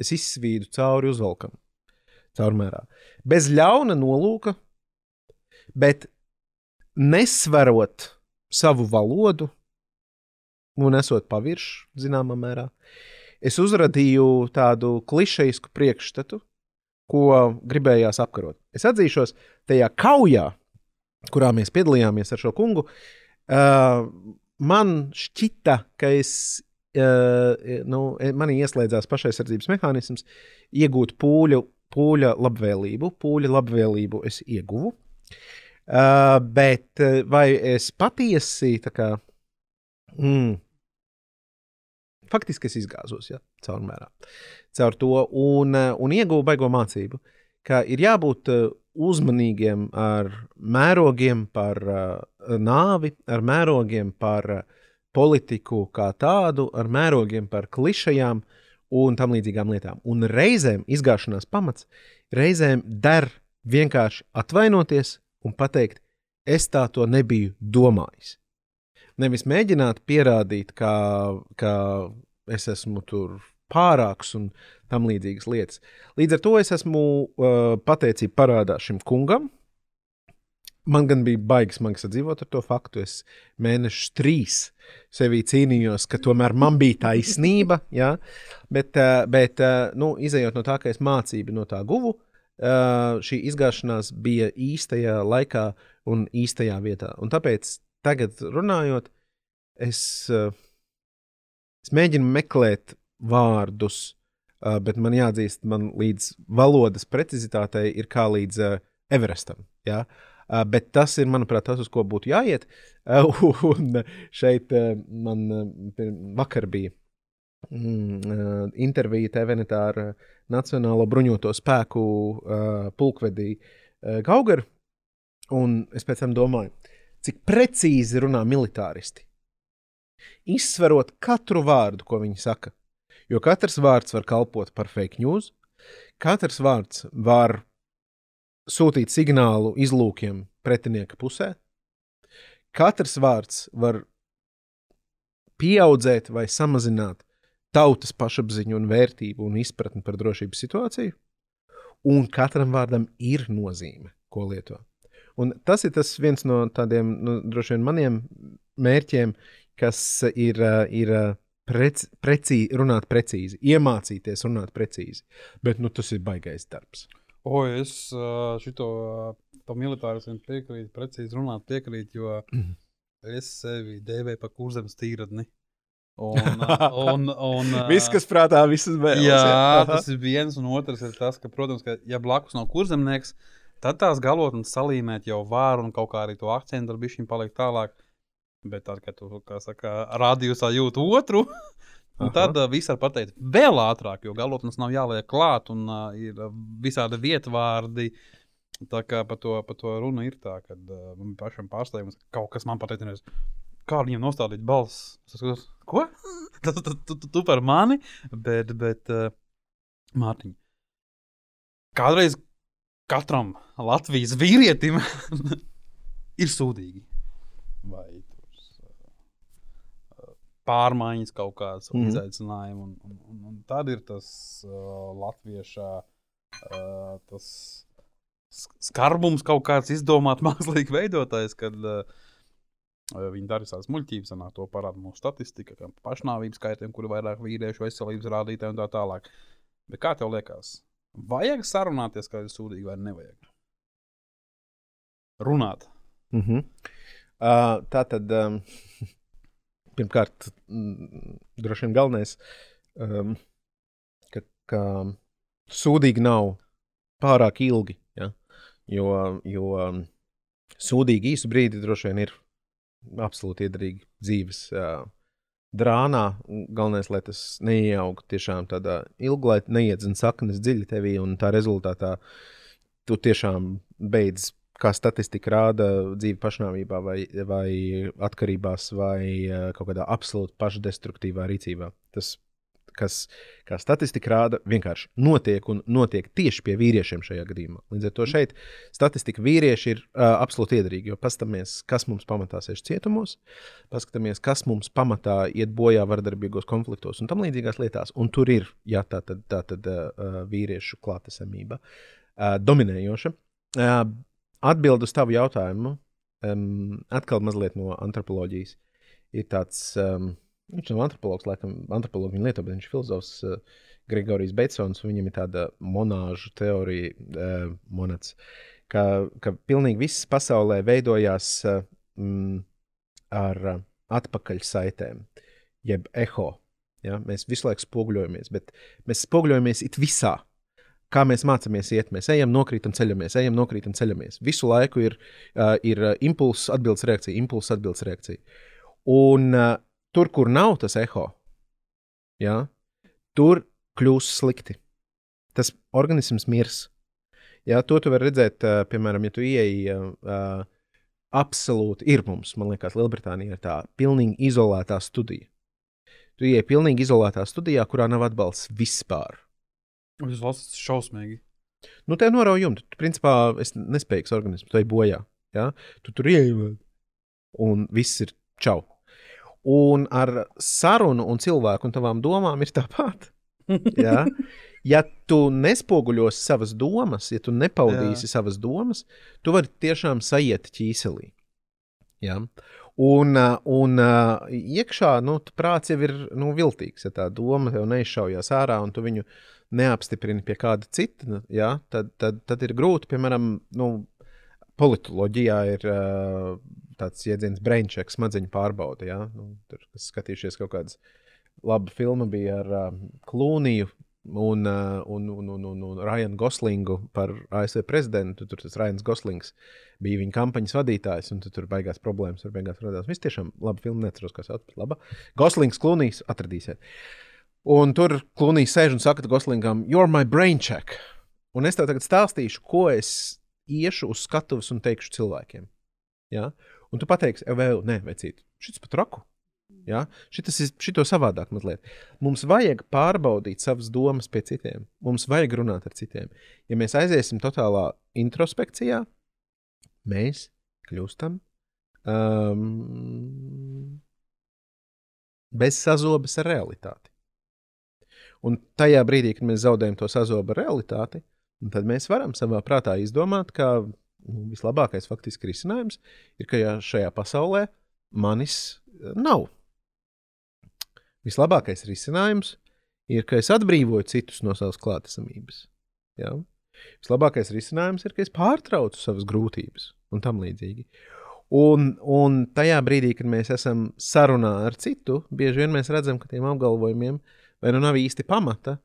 [SPEAKER 3] Es izsvīdu cauri uzvalkam, caurmērā. Bez ļauna nolūka, bet nesverot savu valodu un esot pavirši, zināmā mērā. Es uzradīju tādu klišejisku priekšstatu, ko gribējās apkarot. Es atzīšos, tajā kaujā, kurā mēs piedalījāmies ar šo kungu, uh, man šķita, ka es, uh, nu, manī ieslēdzās pašaizsardzības mehānisms, iegūt pūļu, pūļa labvēlību. Pūļa labvēlību es ieguvu. Uh, bet vai es patiesi tā kā. Mm, faktiski es izgāzos, ja caurmērā. Caur to un, un ieguvu baigo mācību, ka ir jābūt uzmanīgiem ar mērogiem par uh, nāvi, ar mērogiem par uh, politiku kā tādu, ar mērogiem par klišajām un tam līdzīgām lietām. Un reizēm izgāšanās pamats, reizēm der vienkārši atvainoties un pateikt, es tā to nebiju domājis. Nevis mēģināt pierādīt, ka, ka es esmu tur pārāks un tam līdzīgas lietas. Līdz ar to es esmu uh, pateicība parādā šim kungam. Man gan bija baigi smagi sadzīvot ar to faktu. Es mēnešus trīs sevī cīnījos, ka tomēr man bija taisnība. Ja? Bet, uh, bet uh, nu, izējot no tā, ka es mācību no tā guvu, uh, šī izgāšanās bija īstajā laikā un īstajā vietā. Un tāpēc tagad runājot, es, uh, es mēģinu meklēt vārdus, uh, bet man jāatzīst, man līdz valodas precizitātei ir kā līdz uh, Everestam. Ja? Uh, bet tas ir, manuprāt, tas, uz ko būtu jāiet. <laughs> Un šeit man vakar bija mm, intervija TVNetā ar Nacionālo bruņoto spēku pulkvedī Gaugaru. Un es pēc tam domāju, cik precīzi runā militāristi. Izsverot katru vārdu, ko viņi saka. Jo katrs vārds var kalpot par fake news, katrs vārds var sūtīt signālu izlūkiem pretinieka pusē, katrs vārds var pieaudzēt vai samazināt tautas pašapziņu un vērtību un izpratni par drošības situāciju, un katram vārdam ir nozīme, ko lietot. Un tas ir tas viens no tādiem nu, droši vien maniem mērķiem, kas ir, ir prec, precī, runāt precīzi, iemācīties runāt precīzi. Bet nu, tas ir baisais darbs.
[SPEAKER 2] O, es šito tam militāristam piekrītu, precīzi runāt, piekrītu, jo mm. es sevi dēvēju par kurzemes tīradni. <laughs> Un, un, un,
[SPEAKER 3] viss, kas prātā, visas vēl.
[SPEAKER 2] Jā, jā, tas ir viens, un otrs ir tas, ka, protams, ka, ja blakus nav kurzemnieks, tad tās galotnes salīmēt jau var, un kaut kā arī to akcentu ar bišķiņu paliek tālāk. Bet <laughs> tad, kad tu, saka, rādījusā jūti otru, tad uh, viss var pateikt vēl ātrāk, jo galotnes nav jāliek klāt un uh, ir visādi vietvārdi. Tā kā par to, par to runa ir tā, ka uh, man pašam pārsteigums kaut kas man pateicis, kā viņam nostādīt balss. Es skatos, ko? <laughs> tu, tu, tu, tu, tu par mani, bet, bet uh, Mārtiņ, kādreiz katram Latvijas vīrietim <laughs> ir sūdīgi. Vai pārmaiņas, kaut kādas mm. izaicinājumus. Un, un, un, un tad ir tas uh, latviešu uh, tas skarbums, kaut kāds izdomāts <laughs> mākslīgi veidotājs, kad uh, viņi dara savas muļķības, un to parāda mūsu statistika, kā pašnāvības skaitļiem, kur ir vairāk vīriešu veselības rādītāji un tā tālāk. Bet kā tev liekas, vajag sarunāties, kā ir sūdīgi vai nevajag? Runāt.
[SPEAKER 3] Mm -hmm. uh, tā tad. Um... <laughs> pirmkārt, mm, droši vien galvenais, um, ka, ka sūdīgi nav pārāk ilgi. Ja? Jo, jo um, sūdīgi īsu brīdi droši vien ir absolūti iedarīgi dzīves uh, drānā. Galvenais, lai tas neieaug tiešām tādā ilgā, lai neiedzina saknes dziļi tevī, un tā rezultātā tu tiešām beidz kā statistika rāda, dzīve pašnāvībā, vai, vai atkarībās, vai eh, kaut kādā absolūti pašdestruktīvā rīcībā. Tas, kas, kā statistika rāda, vienkārši notiek un notiek tieši pie vīriešiem šajā gadījumā. Līdz ar to šeit statistika vīrieši ir uh, absolūti iedarīgi, jo paskatāmies, kas mums pamatā sēž cietumos, paskatāmies, kas mums pamatā iet bojā vardarbīgos konfliktos un tam līdzīgās lietās. Un tur ir jā, tā tad, tā tad uh, vīriešu klātesamība uh, dominējoša. Uh, Atbilde uz tavu jautājumu, um, atkal mazliet no antropoloģijas, ir tāds um, Viņš nav antropologs, laikam, antropologs viņa lieto, bet viņš ir filozofs uh, Grigorijs Beidsons. Viņam ir tāda monāžu teorija, uh, monats, ka, ka pilnīgi viss pasaulē veidojās uh, mm, ar uh, atpakaļsaitēm, jeb eho. Ja? Mēs visu laiku spoguļojamies, bet mēs spoguļojamies it visā. Kā mēs mācāmies iet, mēs ejam, nokrītam, ceļamies, ejam, nokrītam, ceļamies. Visu laiku ir, uh, ir impulss, atbildes reakcija, impulss, atbildes reakcija. Un uh, tur, kur nav tas eho, ja, tur kļūs slikti. Tas organisms mirs. Ja, to tu vari redzēt, uh, piemēram, ja tu ieeji uh, absolūti ir mums, man liekas, Lielbritānija ir tā pilnīgi izolētā studija. Tu ieej pilnīgi izolētā studijā, kurā nav atbalsts vispār.
[SPEAKER 2] Tas valsts ir šausmīgi.
[SPEAKER 3] Nu, tev norauj jumtu. Tu, principā, esi nespējīgs organisms, tu ej bojā. Ja? Tu tur ieej, un viss ir čau. Un ar sarunu un cilvēku un tavām domām ir tāpat. <laughs> Ja? ja tu nespoguļosi savas domas, ja tu nepaudīsi Jā. savas domas, tu vari tiešām sajiet ķīselī. Ja? Un, un uh, iekšā nu, prāts jau ir nu, viltīgs. Ja tā doma jau neizšaujās ārā, un tu viņu neapstiprini pie kāda cita, nu, ja, tad, tad, tad ir grūti. Piemēram, nu, politoloģijā ir uh, tāds jēdziens braincheck, smadzeņu pārbaude. Ja? Nu, tur, skatījušies kaut kādas laba filma bija ar uh, Klūniju, un, uh, un, un, un, un, un Ryanu Goslingu par ASV prezidentu. Tur tas Ryans Goslings bija viņa kampaņas vadītājs, un tur beigās problēmas tur beigās radās. Viņš tiešām labi filmu neatceros, kas sauc par labu. Goslings, Klūnijs, atradīsiet. Un tur Klūnijs sēž un saka Goslingam, You're my brain check. Un es tev tagad stāstīšu, ko es iešu uz skatuves un teikšu cilvēkiem. Ja? Un tu pateiksi, vēl, nē, vecīt, šis pat raku. Ja? Šitas ir šito savādāk mazliet. Mums vajag pārbaudīt savas domas pie citiem. Mums vajag runāt ar citiem. Ja mēs aiziesim totālā introspekcijā, mēs kļūstam um, bez sazobes ar realitāti. Un tajā brīdī, kad mēs zaudējam to sazobu ar realitāti, tad mēs varam savā prātā izdomāt, ka nu, vislabākais faktiski risinājums ir, ka šajā pasaulē manis nav vislabākais risinājums ir, ka es atbrīvoju citus no savas klātesamības. Ja? Vislabākais risinājums ir, ka es pārtraucu savas grūtības un tam līdzīgi. Un, un tajā brīdī, kad mēs esam sarunā ar citu, bieži vien mēs redzam, ka tiem apgalvojumiem vai nu nav īsti pamata,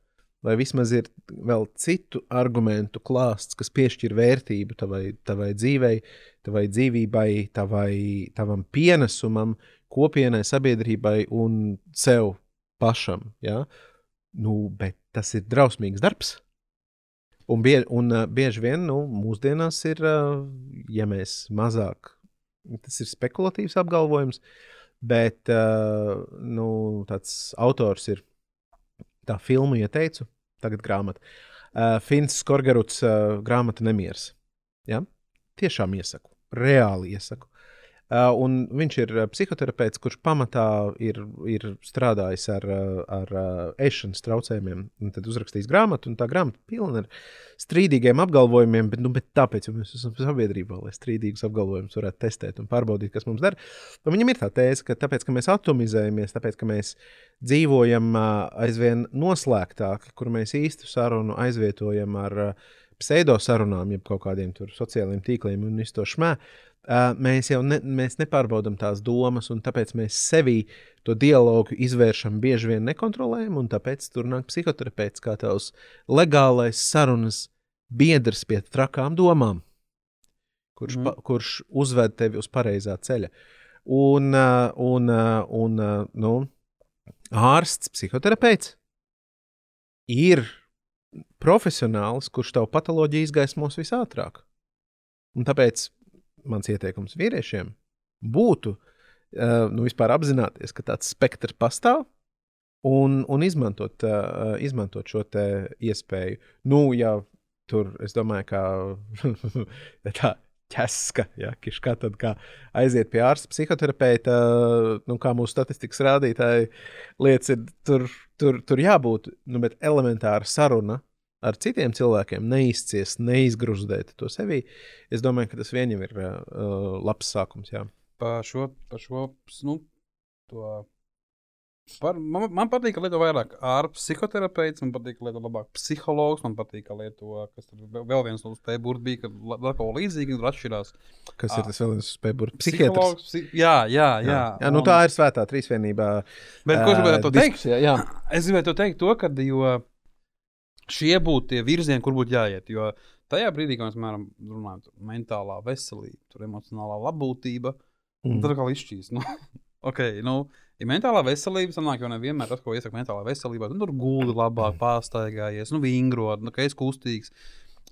[SPEAKER 3] vai vismaz ir vēl citu argumentu klāsts, kas piešķir vērtību tavai, tavai dzīvei, tavai dzīvībai, tavai, tavam pienesumam, kopienai, sabiedrībai un sev pašam. Ja? Nu, bet tas ir drausmīgs darbs. Un, bie, un uh, bieži vien nu, mūsdienās ir, uh, ja mēs mazāk, tas ir spekulatīvs apgalvojums, bet uh, nu, tāds autors ir tā filmu ieteicu, tagad grāmata. Fins Skorgeruts grāmata Nemieris. Ja? Tiešām iesaku, reāli iesaku. Uh, un viņš ir uh, psihoterapeits, kurš pamatā ir, ir strādājis ar, uh, ar ēšanas traucējumiem. Tad uzrakstījis grāmatu, un tā grāmata pilna ar strīdīgiem apgalvojumiem, bet, nu, bet tāpēc mēs esam sabiedrībā, lai strīdīgus apgalvojumus varētu testēt un pārbaudīt, kas mums der. Un viņam ir tā tēze, ka tāpēc, ka mēs atomizējamies, tāpēc, ka mēs dzīvojam aizvien noslēgtāk, kur mēs īstu sarunu aizvietojam ar pseidosarunām, jeb kaut kādiem sociāliem tīkliem un visu to šmē mēs jau ne, mēs nepārbaudām tās domas, un tāpēc mēs sevī to dialogu izvēršam bieži vien nekontrolējam, un tāpēc tur nāk psihoterapeits kā tavs legālais sarunas biedrs pie trakām domām, kurš, mm. pa, kurš uzved tevi uz pareizā ceļa. Un, un, un nu, ārsts, psihoterapeits ir profesionāls, kurš tavu patoloģiju izgaismos visātrāk. Un tāpēc mans ieteikums vīriešiem būtu uh, nu, vispār apzināties, ka tāds spektrs pastāv. Un, un izmantot, uh, izmantot šo iespēju. Nu, ja tur, es domāju, ka <laughs> tā ķeska, ja, kiškā, tad kā aiziet pie ārsta, psihoterapeita, nu, kā mūsu statistikas rādītāji liecina, tur, tur, tur jābūt, nu, bet elementāra saruna ar citiem cilvēkiem neizciest, neizgrūzdēt to sevi, es domāju, ka tas vien jau ir uh, labs sākums. Jā.
[SPEAKER 2] Par šo, par šo nu, to Par, man, man patīk, ka lieto vairāk ārpus psihoterapeits, man patīk, ka lieto labāk psihologs, man patīk, ka lieto, kas tur vēl- viens no spēju burbuļiem bija, ka la- vēl kaut ko līdzīgu tur atšķirās.
[SPEAKER 3] Kas
[SPEAKER 2] Ah.
[SPEAKER 3] ir tas vēl viens psihiatrs?
[SPEAKER 2] Psihologs, psi jā, jā, jā.
[SPEAKER 3] Jā, jā nu
[SPEAKER 2] un-
[SPEAKER 3] tā ir svētā trīsvienībā.
[SPEAKER 2] Bet ko es gribēju to teikt?
[SPEAKER 3] diskusijā, Jā,
[SPEAKER 2] Es gribēju to teikt, to, ka jo šie būtu tie virzieni, kur būtu jāiet. Jo tajā brīdī, kad mēs piemēram, runājam par mentālā veselību, tur emocionālā labbūtība,
[SPEAKER 3] Mm.
[SPEAKER 2] mm. tad atkal izšķīs. Nu, <laughs> okay, nu, ja mentālā veselība sanāk, jau nevienmēr tas, ko iesaka mentālā veselībā, nu, tur guldi labāk, pārsteigājies, nu, vingrot, nu, ka esi kustīgs.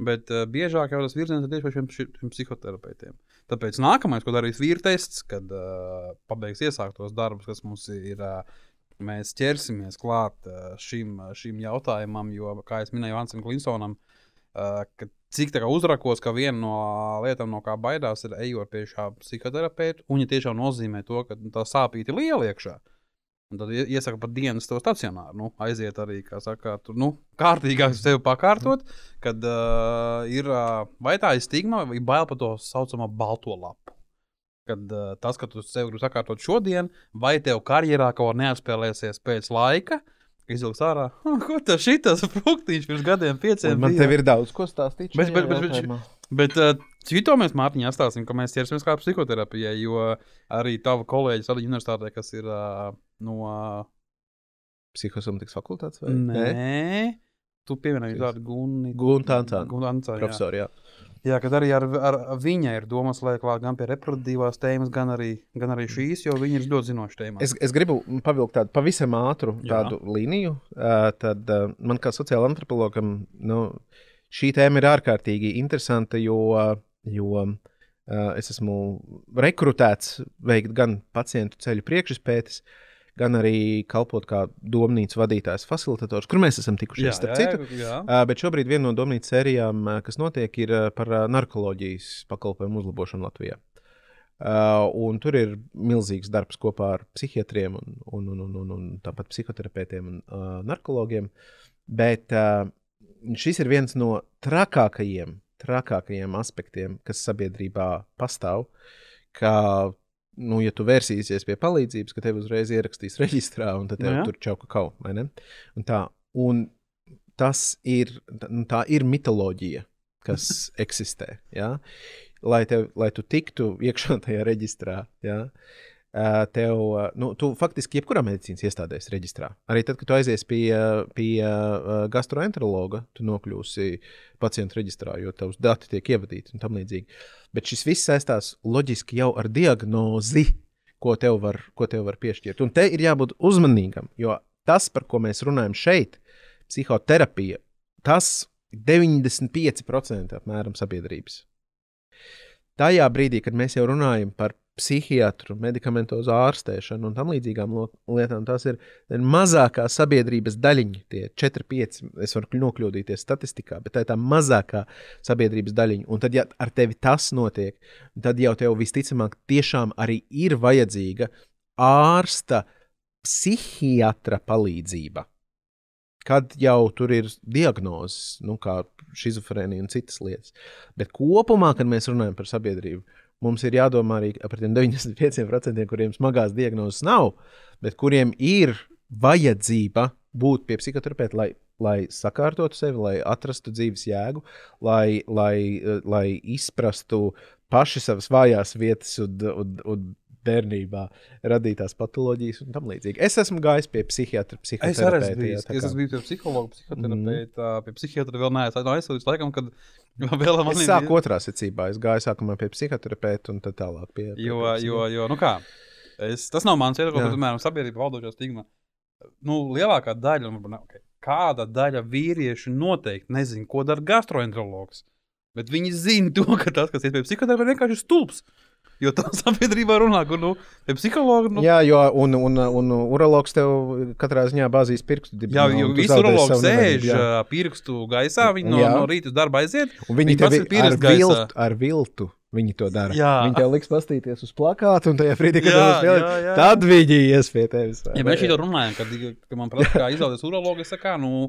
[SPEAKER 2] Bet uh, biežāk jau tas virziens ir tieši par šiem, šiem psihoterapeitiem. Tāpēc nākamais, ko darīs vīra tests, kad uh, pabeigs iesāktos darbus, kas mums ir, uh, mēs ķersimies klāt šim, šim jautājumam, jo, kā jau minēju, Ansam Klinsonam, ka cik tā kā uzrakos, ka viena no lietām, no kā baidās, ir ejot pie šā psihoterapeita, un ja tiešām nozīmē to, ka tā sāpīte ir liela iekšā. Un tad ie- iesaka pat dienas to stacionāru. Nu, aiziet arī, kā saka, tur nu, kārtīgāk sevi pakārtot, kad uh, ir uh, vai tā ir stigma, vai bail par to saucamo balto lapu. Kad uh, tas, ka tu sev gribi sakārtot šodien, vai tev karjerā kaut ko neatspēlēsies pēc laika, izvilks ārā, "Ah, <laughs> ko tas šitas fruktīšs pirms gadiem, pieciem.
[SPEAKER 3] Un man
[SPEAKER 2] bija?"
[SPEAKER 3] tev ir daudz ko stāstīt.
[SPEAKER 2] Bet- bet- bet- bet-. Bet uh, cito mēs Mārtiņā atstāsim, ka mēs ķersimies kā psihoterapijai, jo arī tava kolēģis Latvijas universitātē, kas ir uh, no. Uh,
[SPEAKER 3] Psihosomatikas fakultātes vai
[SPEAKER 2] nē, tu pieminēji tādu gunu.
[SPEAKER 3] Gunta Ancāna.
[SPEAKER 2] Gunta
[SPEAKER 3] Profesori, jā.
[SPEAKER 2] Jā, kad arī ar, ar viņa ir domas, klāt gan pie reproduktīvās tēmas, gan arī, gan arī šīs, jo viņi ir ļoti zinoši tēmā.
[SPEAKER 3] Es, es gribu pavilkt tādu pavisam ātru
[SPEAKER 2] Jā.
[SPEAKER 3] tādu līniju. Uh, tad uh, man kā sociālajam antropologam nu, šī tēma ir ārkārtīgi interesanta, jo, uh, jo uh, es esmu rekrutēts veikt gan pacientu ceļu priekšspētes, gan arī kalpot kā domnīcas vadītājs, facilitators, kur mēs esam tikušies. starp citu.
[SPEAKER 2] jā.
[SPEAKER 3] Uh, bet šobrīd viena no domnīcas sērijām, kas notiek, ir par narkoloģijas pakalpojumu uzlabošanu Latvijā. Uh, un tur ir milzīgs darbs kopā ar psihiatriem, un, un, un, un, un, un tāpat psihoterapeitiem un uh, narkologiem. Bet uh, šis ir viens no trakākajiem, trakākajiem aspektiem, kas sabiedrībā pastāv. Kā, nu, ja tu vērsīsies pie palīdzības, ka tevi uzreiz ierakstīs reģistrā, un tad tev
[SPEAKER 2] Nu jā.
[SPEAKER 3] tur čauka kaut vai ne? Un tā, un tas ir, nu, tā ir mitoloģija, kas <laughs> eksistē. Ja? Lai, tev, lai tu tiktu iekšā tajā reģistrā, ja? Ā, tev, ā, nu, tu faktiski jebkurā medicīnas iestādē esi reģistrā. Arī tad, kad tu aizies pie, pie ā, gastroenterologa, tu nokļūsi pacientu reģistrā, jo tavs dati tiek ievadīti un tam līdzīgi. Bet šis viss saistās loģiski jau ar diagnozi, ko tev var, ko tev var piešķirt. Un te ir jābūt uzmanīgam, jo tas, par ko mēs runājam šeit, psihoterapija, tas 95% apmēram sabiedrības. Tajā brīdī, kad mēs jau runājam par psihiatru, medikamentozu ārstēšanu un tam līdzīgām lietām, tas ir mazākā sabiedrības daļiņa. Tie 4-5, es varu nokļūdīties statistikā, bet tā ir tā mazākā sabiedrības daļiņa. Un tad, ja ar tevi tas notiek, tad jau tev visticamāk tiešām arī ir vajadzīga ārsta, psihiatra palīdzība. Kad jau tur ir diagnozes, nu, kā schizofrēnija un citas lietas. Bet kopumā, kad mēs runājam par sabiedrību, mums ir jādomā arī par tiem 95%, kuriem smagās diagnozes nav, bet kuriem ir vajadzība būt pie psihoterapeita, lai, lai sakārtotu sevi, lai atrastu dzīves jēgu, lai, lai, eh, lai izprastu paši savas vājās vietas un, un, un bērnībā radītās patoloģijas un tam līdzīgi. Es esmu gājis pie psihiatra,
[SPEAKER 2] Es arī
[SPEAKER 3] psihoterapeita.
[SPEAKER 2] esmu bijis. Es bijis pie psihologa, psihoterapeita, mm. pie psihiatra vēl neesmu aizsūtījis. Laikam, kad <laughs> vēl man
[SPEAKER 3] Es sāku otrā secībā. Es gāju sākumā pie psihoterapeita un tad tālāk pie. pie
[SPEAKER 2] Jo,
[SPEAKER 3] pie
[SPEAKER 2] jo, jo nu kā, es, tas nav mans viedoklis, bet, piemēram, sabiedrība valdošā stigma. Nu, lielākā daļa, ne, okay, kāda daļa vīriešu noteikti nezina, ko dara gastroenterologs. Bet viņi zina to, ka tas, kas ir pie psihoterapeita, ir vienkārši stulbs. Jo tā <laughs> sabiedrībā runā, ka, nu, pie psihologa, nu,
[SPEAKER 3] Jā, jo un, un, un urologs tev katrā ziņā bāzīs pirkstu.
[SPEAKER 2] Jā,
[SPEAKER 3] dibenā,
[SPEAKER 2] jau
[SPEAKER 3] un tu
[SPEAKER 2] visi urologi sēž
[SPEAKER 3] jā.
[SPEAKER 2] ā, pirkstu gaisā, viņi no,
[SPEAKER 3] Jā.
[SPEAKER 2] no rīta uz darbu aiziet.
[SPEAKER 3] Un viņi
[SPEAKER 2] viņi
[SPEAKER 3] tev
[SPEAKER 2] ir
[SPEAKER 3] ar viltu, ar viltu viņi to dara.
[SPEAKER 2] Jā.
[SPEAKER 3] Viņi tev liks pastīties uz plakāta, un tajā brīdī, kad
[SPEAKER 2] Jā,
[SPEAKER 3] tev spēlē,
[SPEAKER 2] jā, jā.
[SPEAKER 3] tad viņi ies pie tevis.
[SPEAKER 2] Ja mēs šeit runājam, kad, kad man prasa, kā izvēlēties urologu, es saku, nu,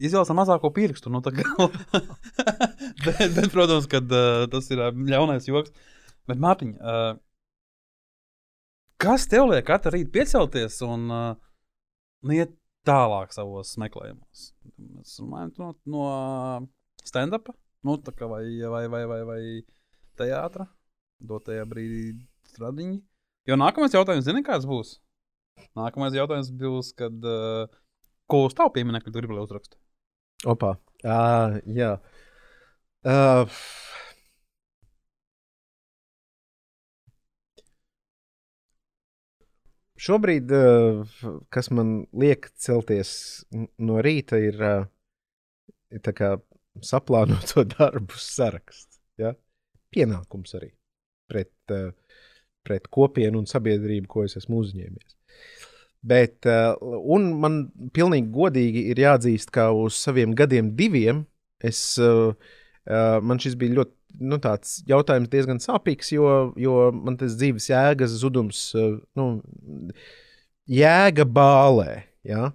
[SPEAKER 2] izvēlēsim mazāko pirkstu. Nu, <laughs> bet, bet, protams, kad, uh, tas ir ļaunais joks. Bet, Mārtiņ, uh, kas tev liek katru rītu piecelties un uh, nu, iet tālāk savos meklējumos. Mēs runājam no, no stand-up, nu, vai, vai, vai, vai, vai teātra, dotajā brīdī stradiņi. Jo nākamais jautājums, zini, kāds būs? Nākamais jautājums būs, kad, uh, ko uz tavu pieminiektu gribi, lai uzrakstu?
[SPEAKER 3] Opa. Uh, jā. Uh, Šobrīd, uh, kas man liek celties no rīta, ir tā kā saplānoto <laughs> darbu saraksts. Ja? Pienākums arī pret, uh, pret kopienu un sabiedrību, ko es esmu uzņēmies. Bet, un man pilnīgi godīgi ir jāatzīst, ka uz saviem gadiem, diviem, es, man šis bija ļoti nu, tāds jautājums diezgan sāpīgs, jo, jo man tas dzīves jēgas zudums, uh, nu, jēga bālē. Ja?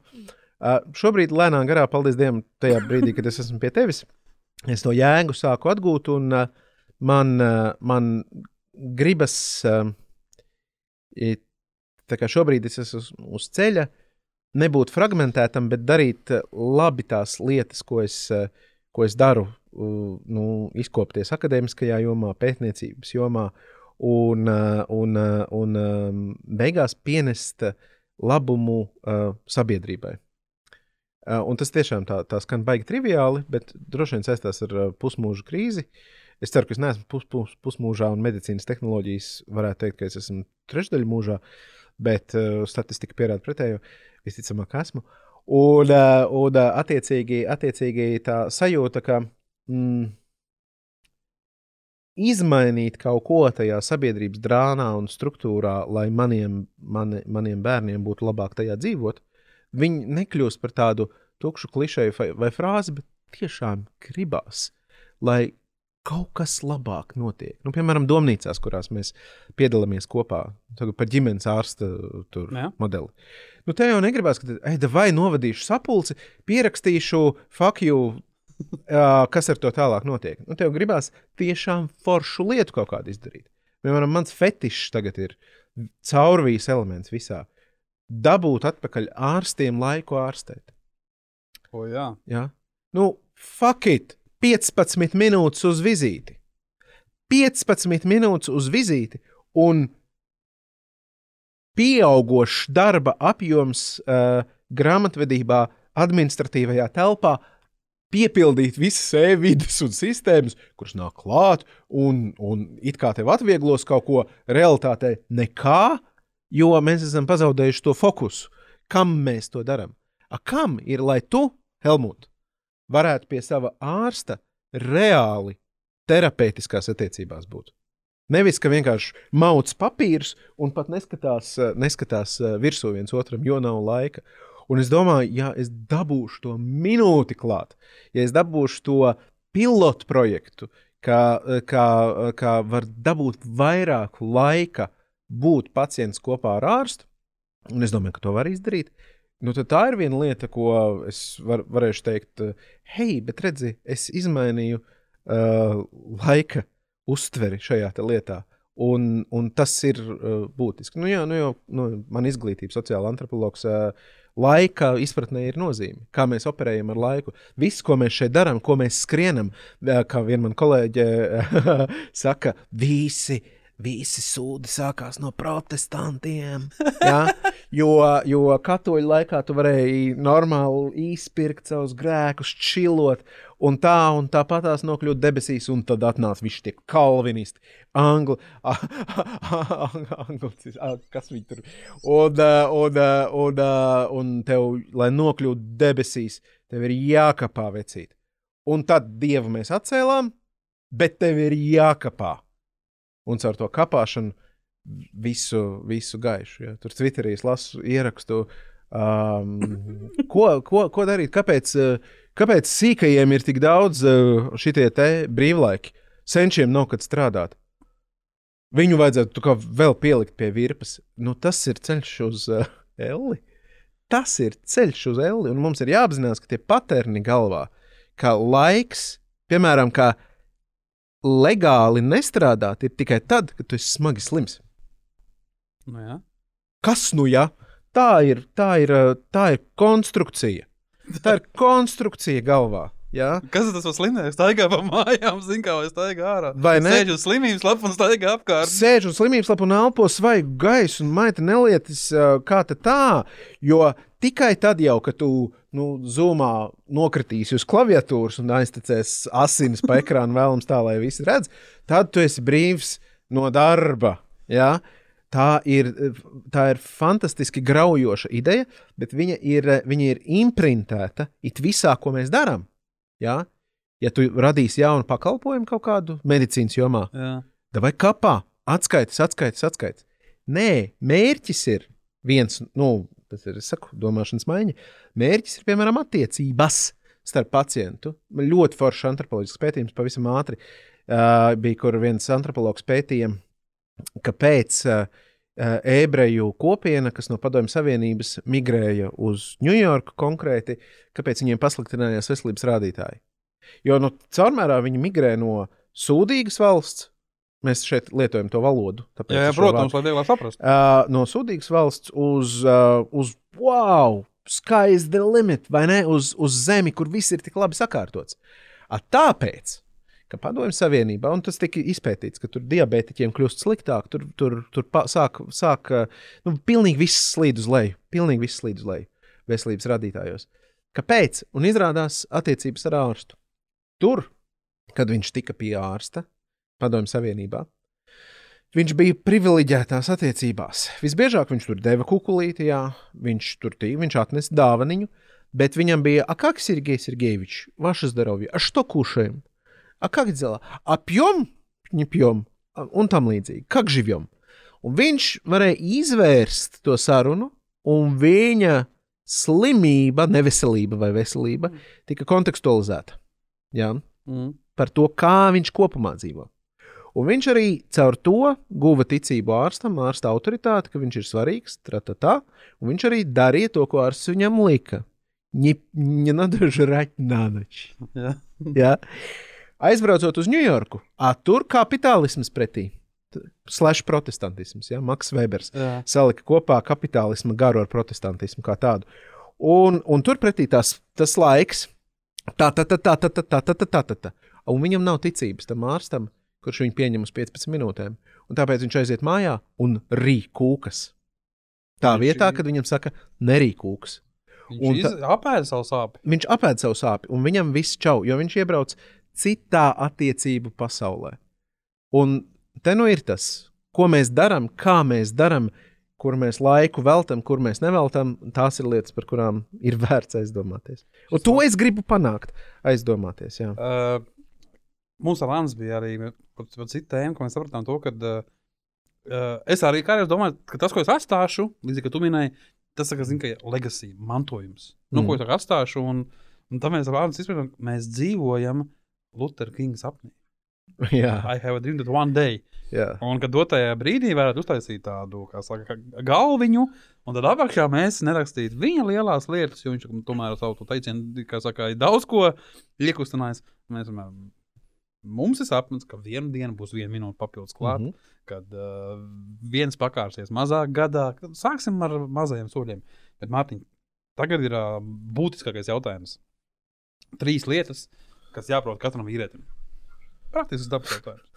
[SPEAKER 3] Uh, šobrīd lēnām garā, paldies Dievam, tajā brīdī, kad es esmu pie tevis, es to jēgu sāku atgūt, un uh, man, uh, man gribas, uh, tā kā šobrīd es esmu uz, uz ceļa, nebūt fragmentētam, bet darīt labi tās lietas, ko es, uh, ko es daru, nu, izkopties akadēmiskajā jomā, pētniecības jomā, un, un, un beigās pienest labumu sabiedrībai. Un tas tiešām tā, tā skan baigi triviāli, bet droši vien saistās ar pusmūža krīzi. Es ceru, ka es neesmu pus, pus, pusmūžā, un medicīnas tehnoloģijas varētu teikt, ka es esmu trešdaļa mūžā, bet uh, statistika pierāda pretējo. Visticamāk, esmu. Un, uh, un uh, attiecīgi, attiecīgi tā sajūta, ka mm, izmainīt kaut ko tajā sabiedrības drānā un struktūrā, lai maniem, mani, maniem bērniem būtu labāk tajā dzīvot, viņi nekļūst par tādu tukšu klišeju vai, vai frāzi, bet tiešām gribās, lai kaut kas labāk notiek. Nu, piemēram, domnīcās, kurās mēs piedalāmies kopā, tagad par ģimenes ārsta tur,
[SPEAKER 2] Jā.
[SPEAKER 3] modeli. Nu, te jau negribās, ka, ej, vai novadīšu sapulci, pierakstīšu faktu, <laughs> kas ar to tālāk notiek. Nu, tev gribās tiešām foršu lietu kaut kādu izdarīt. Piemēram, mans fetišs tagad ir caurvīs elements visā. Dabūt atpakaļ ārstiem laiku ārstēt.
[SPEAKER 2] O, jā.
[SPEAKER 3] Ja? Nu, fuck it! 15 minūtes uz vizīti. 15 minūtes uz vizīti un pieaugušs darba apjoms uh, grāmatvedībā, administratīvajā telpā, piepildīt visas e-vidas un sistēmas, kuras nāk klāt, un, un it kā tev atvieglos kaut ko realitātē, nekā, jo mēs esam pazaudējuši to fokusu. Kam mēs to darām? Kam ir, lai tu, Helmut, varētu pie sava ārsta reāli terapeitiskās attiecībās būt? Nevis, ka vienkārši mauc papīrus un pat neskatās, neskatās eh, virsū viens otram, jo nav laika. Un es domāju, ja es dabūšu to minūti klāt, ja es dabūšu to pilotu projektu, kā, kā, kā var dabūt vairāk laika būt pacients kopā ar ārstu, un es domāju, ka to var izdarīt. Nu, tā ir viena lieta, ko es var, varēšu teikt, hei, bet redzi, es izmainīju uh, laika uztveri šajā lietā. Un, un tas ir uh, būtiski. Nu, jā, nu, jo, nu, man izglītība, sociāla antropologs, uh, laika izpratnē ir nozīme. Kā mēs operējam ar laiku. Viss, ko mēs šeit darām, ko mēs skrienam, uh, kā viena man kolēģe <laughs> saka, visi. Visi sūdi sākās no protestantiem. Ja? Jo, jo katoļu laikā tu varēji normāli izpirkt savus grēkus, čilot, un tā, un tāpatās nokļūt debesīs, un tad atnāca visi tie kalvinisti, angli, angli, kas viņi tur. Un, ā, un, un, ā, un tev, lai nokļūtu debesīs, tev ir jākapā vecīt. Un tad dievu mēs atcēlām, bet tev ir jākapā. Un caur to kapāšanu visu, visu gaišu. Ja. Tur Twitterī es lasu ierakstu, um, ko, ko, ko darīt, kāpēc, uh, kāpēc sīkajiem ir tik daudz uh, šitie brīvlaiki. Senčiem nav kad strādāt. Viņu vajadzētu tu kā vēl pielikt pie virpas. Nu, tas ir ceļš uz uh, Elli. Tas ir ceļš uz Elli. Un mums ir jāapzinās, ka tie paterni galvā, ka laiks, piemēram, kā legāli nestrādāt, ir tikai tad, kad tu esi smagi slims.
[SPEAKER 2] Nu, jā.
[SPEAKER 3] Kas nu ja? tā ir, tā ir, tā ir konstrukcija. Tā ir konstrukcija galvā. Ja?
[SPEAKER 2] Kas tas par slimnieku? Staigā pa mājām, zina, kā vai staigā ārā.
[SPEAKER 3] Vai ne?
[SPEAKER 2] Sēž uz slimības lapu un staigā apkārt.
[SPEAKER 3] Sēž uz slimības lapu un elpo svaigu gaisu, un maita nelietis, uh, kā tā. Jo tikai tad jau, kad tu nu, zumā nokritīsi uz klaviatūras un aiztecēs asinis pa ekrānu vēlams tā, lai visi redz, tad tu esi brīvs no darba. Ja? Tā ir, tā ir fantastiski graujoša ideja, bet viņa ir, viņa ir imprintēta it visā, ko mēs darām. Ja? ja tu radīsi jaunu pakalpojumu kaut kādu medicīnas jomā, tad vai kapā atskaites, atskaites, atskaites. Nē, mērķis ir viens, nu, tas ir saku, domāšanas maiņa. Mērķis ir piemēram attiecības starp pacientu. Ļoti foršs antropoloģisks pētījums, pavisam ātri. Uh, bija, kur viens antropologs pētīja, kāpēc uh, uh, ebreju kopiena, kas no Padomju Savienības migrēja uz Ņujorku konkrēti, kāpēc viņiem pasliktinājās veselības rādītāji. Jo nu, caurmērā viņi migrē no sūdīgas valsts. Mēs šeit lietojam to valodu.
[SPEAKER 2] Jā, jā, protams, lai vieglāk saprastu.
[SPEAKER 3] uh, no sūdīgas valsts uz, uh, uz wow, sky is the limit, vai ne? Uz, uz zemi, kur viss ir tik labi sakārtots. A, tāpēc, ka Padomju Savienībā, un tas tika izpētīts, ka tur diabētiķiem kļūst sliktāk, tur, tur, tur pa, sāk, sāk eh, nu, pilnīgi viss slīd uz leju, pilnīgi viss slīd uz leju veselības radītājos. Kāpēc? Un izrādās attiecības ar ārstu. Tur, kad viņš tika pie ārsta, Padomju Savienībā, Viņš bija privileģētās attiecībās. Visbiežāk viņš tur deva kukulīti, jā, viņš tur tīk, viņš atnesa dāvaniņu, bet viņam bija Akaks Sergejs Sergejevičs, Vašas Darovja, ar što kūšajiem. А как дела? А пьем? Не пьем? А- Un tam līdzīgi. Как живем? Un viņš varēja izvērst to sarunu, un viņa slimība, neveselība vai veselība tika kontekstualizēta. Jā,
[SPEAKER 2] Mm.
[SPEAKER 3] par to, kā viņš kopumā dzīvo. Un viņš arī caur to guva ticību ārstam, ārsta autoritāti, ka viņš ir svarīgs, tā, un viņš arī darīja to, ko ārsts viņam lika. Не, не надо жрать на ночь.
[SPEAKER 2] Jā.
[SPEAKER 3] Ja? Aizbraucot uz Ņujorku, a, tur kapitālisms pretī. Slash protestantisms, ja? Maks Webers
[SPEAKER 2] Jā.
[SPEAKER 3] salika kopā kapitālismu garu ar protestantismu kā tādu. Un, un turpretī tās, tas laiks, tā, tā, tā, tā, tā, tā, tā, tā, tā, tā, tā. Un viņam nav ticības tam ārstam, kurš viņu pieņem uz 15 minūtēm. Un tāpēc viņš aiziet mājā un rīk kūkas. Tā vietā, kad viņam saka, nerīk kūkas. Un
[SPEAKER 2] Viņš apēda savu sāpju.
[SPEAKER 3] Viņš apēd savu sāpju, un viņam viss čau, jo viņš iebrauc citā attiecību pasaulē. Un te nu ir tas, ko mēs darām, kā mēs darām, kur mēs laiku veltam, kur mēs neveltam. Tās ir lietas, par kurām ir vērts aizdomāties. Un to es gribu panākt, aizdomāties. Jā.
[SPEAKER 2] Uh, mums ar Lānu bija arī par, par citu tēmu, ko mēs sapratām. To, kad, uh, uh, es arī kādreiz domāju, ka tas, ko es atstāšu, līdzīgi kā tu minēji, tas ir legacy, mantojums. Nu,
[SPEAKER 3] Mm.
[SPEAKER 2] ko es tagad atstāšu, un, un tam mēs ar Lānu izpratām, mēs dzīvojam Luther King sapnī. <laughs>
[SPEAKER 3] Jā,
[SPEAKER 2] I have a dream that one day.
[SPEAKER 3] jā.
[SPEAKER 2] Un kad dotajā brīdī varētu uztaisīt tādu, saka, galviņu, un tad apakšā mēs nerakstītu viņa lielās lietas, jo viņš tomēr ar savu teicienu, kā saka, ir daudz ko iekustinājis. Mēs mums ir sapnis, ka vienu dienu būs viena minūte papildus klāt, mm. -hmm. kad uh, viens pakārsies mazāk gadā. Sāksim ar mazajiem soļiem. Bet, Mārtiņ, tagad ir uh, būtiskākais jautājums. Trīs lietas, kas jāprot katram vīrietim. Praktisks dabas jautājums.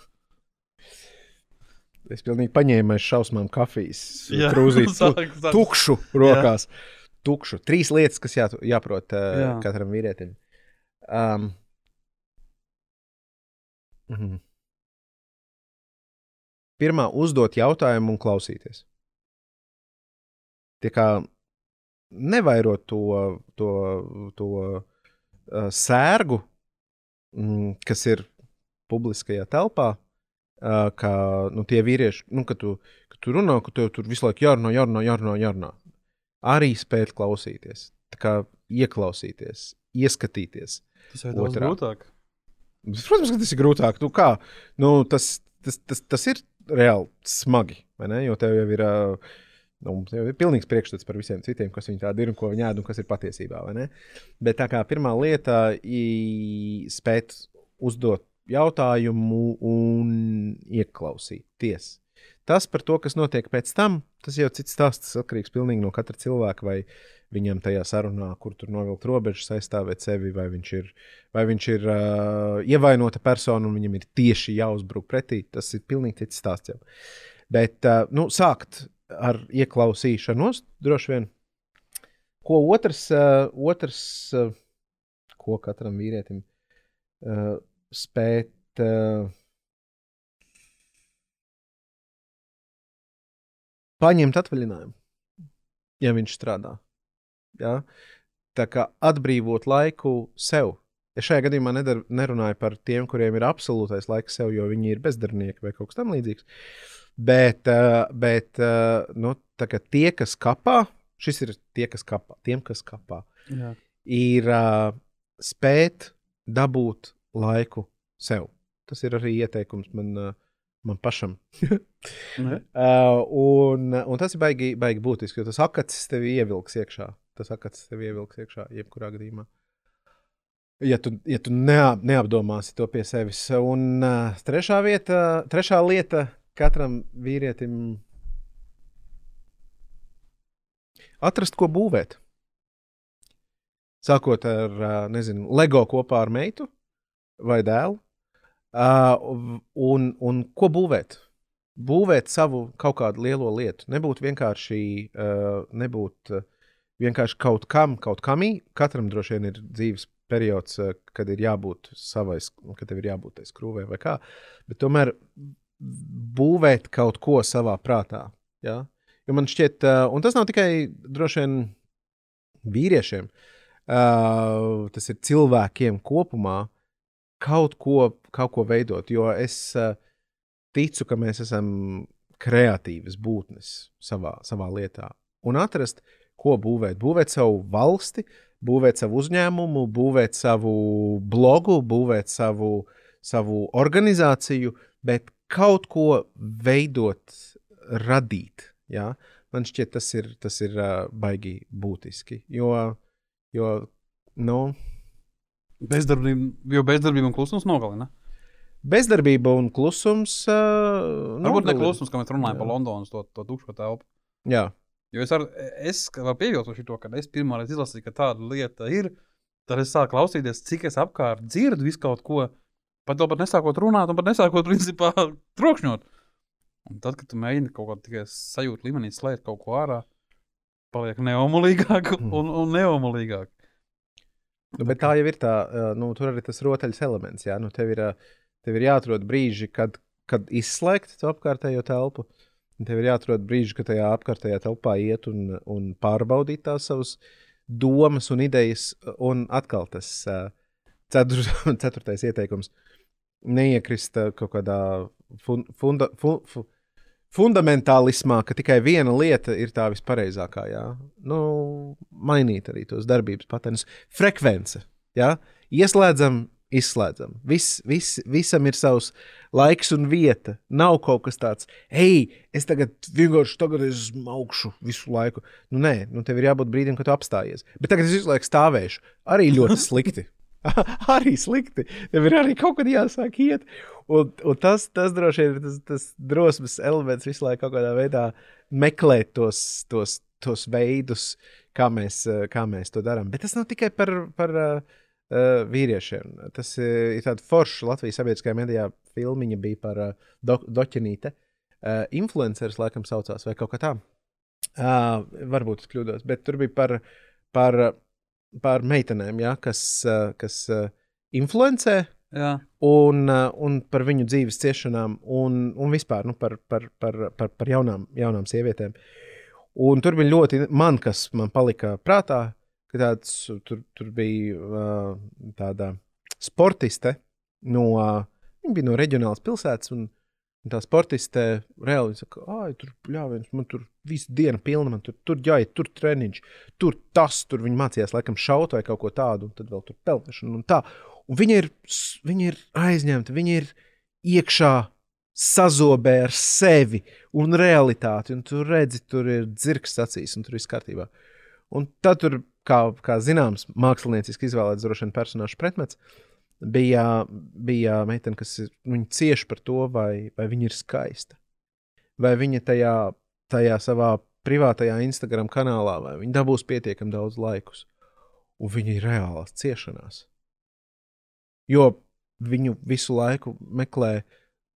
[SPEAKER 3] Es pilnīgi paņēmu aiz šausmām kafijas
[SPEAKER 2] Jā, <laughs>
[SPEAKER 3] krūzīti, tu, tukšu rokās. Tukšu. Trīs lietas, kas jā, jāprot uh,
[SPEAKER 2] Jā.
[SPEAKER 3] katram vīrietim. Um, mhm. Pirmā uzdot jautājumu un klausīties. Tie kā nevairot to, to, to uh, sērgu, mm, kas ir publiskajā telpā, uh, kā nu, tie vīrieši, nu, ka, tu, ka tu runā, ka tev tur visu laiku jārunā, jārunā, jārunā. jārunā. Arī spēt klausīties, kā ieklausīties, ieskatīties.
[SPEAKER 2] Tas ir daudz grūtāk.
[SPEAKER 3] Protams, ka tas ir grūtāk. Nu, kā? nu, tas, tas, tas, tas ir reāli smagi? Jo tev jau ir. ā, Nu, tev ir pilnīgs priekšstats par visiem citiem, kas viņi tādi ir un ko viņi ēd un kas ir patiesībā. Bet tā kā pirmā lieta ir spēt uzdot jautājumu un ieklausīties. Tas par to, kas notiek pēc tam, tas jau cits stāsts. Tas atkarīgs pilnīgi no katra cilvēka, vai viņam tajā sarunā, kur tur novilkt robežas, aizstāvēt sevi, vai viņš ir, vai viņš ir uh, ievainota persona un viņam ir tieši jāuzbruk pretī. Tas ir pilnīgi cits stāsts. Jau. Bet uh, nu, sākt ar ieklausīšanos droši vien. Ko otrs, uh, otrs uh, ko katram vīrietim uh, spēt. Uh, paņemt atvaļinājumu, ja viņš strādā. Ja? Tā kā atbrīvot laiku sev. Es šajā gadījumā nedar, nerunāju par tiem, kuriem ir absolūtais laiks sev, jo viņi ir bezdarbnieki vai kaut kas tamlīdzīgs. Bet, uh, bet uh, nu, tie, kas kapā, šis ir tie, kas kapā, tiem, kas kapā, Jā. ir uh, spēt dabūt laiku sev. Tas ir arī ieteikums man. Man pašam. <laughs> uh, <laughs> un, un tas ir baigi, baigi būtiski, jo tas akats tevi ievilks iekšā. Tas akats tevi ievilks iekšā, jebkurā gadījumā. Ja tu, ja tu neap, neapdomāsi to pie sevis. Un uh, trešā, vieta, trešā lieta katram vīrietim atrast, ko būvēt. Sākot ar, nezinu, LEGO kopā ar meitu vai dēlu, un, un ko būvēt? Būvēt savu kaut kādu lielo lietu. Nebūt vienkārši, nebūt vienkārši kaut kam, kaut kamī. Katram droši vien ir dzīves periods, kad ir jābūt savai, kad tev ir jābūt tai skrūvē vai kā. Bet tomēr būvēt kaut ko savā prātā. Ja? Jo man šķiet, uh, un tas nav tikai droši vien vīriešiem, uh, tas ir cilvēkiem kopumā kaut ko, kaut ko veidot. Jo es uh, ticu, ka mēs esam kreatīvas būtnes savā, savā lietā. Un atrast, ko būvēt. Būvēt savu valsti, būvēt savu uzņēmumu, būvēt savu blogu, būvēt savu, savu organizāciju, bet kaut ko veidot, radīt. Ja? Man šķiet, tas ir, tas ir uh, baigi būtiski. Jo, jo nu,
[SPEAKER 2] Bezdarbība, jo bezdarbība un klusums nogalina.
[SPEAKER 3] Bezdarbība un klusums. Uh,
[SPEAKER 2] Varbūt ne klusums, kā mēs runājam jā. par Londonas to, to tukšo telpu.
[SPEAKER 3] Jā.
[SPEAKER 2] Jo es, ar, es varu pieļaut to, ka es pirmā reize izlasīju, ka tāda lieta ir. Tad es sāku klausīties, cik es apkārt dzirdu visu kaut ko. Pat vēl pat nesākot runāt, un pat nesākot principā trokšņot. Un tad, kad tu mēģini kaut kādā tikai sajūta līmenī slēgt kaut ko ārā, paliek neomulīgāk un, un neomulīgāk.
[SPEAKER 3] Nu, bet tā jau ir tā, nu, tur arī tas rotaļas elements. Jā, nu, tev, ir, tev ir jāatrod brīži, kad, kad izslēgt to apkārtējo telpu. Tev ir jāatrod brīži, kad tajā apkārtējā telpā iet un, un pārbaudīt tās savas domas un idejas. Un atkal tas cetur, <laughs> ceturtais ieteikums - neiekrist kaut kādā fun, funda, fun, fun, fundamentālismā, ka tikai viena lieta ir tā vispareizākā. Jā. Nu, mainīt arī tos darbības patērnus. Frekvence. Jā. Ieslēdzam, izslēdzam. Vis, vis, visam ir savs laiks un vieta. Nav kaut kas tāds, hei, es tagad vienkārši tagad es augšu visu laiku. Nu, nē, nu, tev ir jābūt brīdim, kad tu apstājies. Bet tagad es visu laiku stāvēšu. Arī ļoti slikti. <laughs> arī slikti. Tev ir arī kaut kad jāsāk iet. Un, un tas, tas droši vien ir tas, tas drosmes elements visu laiku kaut kādā veidā meklēt tos, tos, tos veidus, kā mēs, kā mēs to darām. Bet tas nav tikai par, par uh, vīriešiem. Tas uh, ir tāds foršs Latvijas sabiedriskajā medijā filmiņa bija par uh, do, doķinīti. Uh, influenceris laikam saucās vai kaut kā tā. Uh, varbūt es kļūdos, bet tur bija par, par, par meitenēm, ja, kas, uh, kas uh, influencē
[SPEAKER 2] Jā.
[SPEAKER 3] un, uh, un par viņu dzīves ciešanām, un, un vispār nu, par, par, par, par, par jaunām, jaunām sievietēm. Un tur bija ļoti, man kas man palika prātā, ka tāds, tur, tur bija tāda sportiste no, uh, bija no reģionālas pilsētas. Un, Un tā sportiste reāli saka, ah, tur pļāviens, man tur visu dienu pilna, man tur, tur jāiet, tur treniņš, tur tas, tur viņi mācījās laikam šaut vai kaut ko tādu, un tad vēl tur pelnīšana un tā. Un viņa ir, viņa ir aizņemta, viņa ir iekšā sazobē ar sevi un realitāti. Un tu redzi, tur ir dzirks acīs, un tur viss kārtībā. Un tad tur, kā, kā zināms, mākslinieciski izvēlēts droši vien personāžu pretmets. Bija, bija meitene, kas cieši par to, vai, vai viņa ir skaista. vai viņa tajā, tajā savā privātajā Instagram kanālā, vai viņa dabūs pietiekami daudz laikus. Un viņa ir reālās ciešanās. Jo viņu visu laiku meklē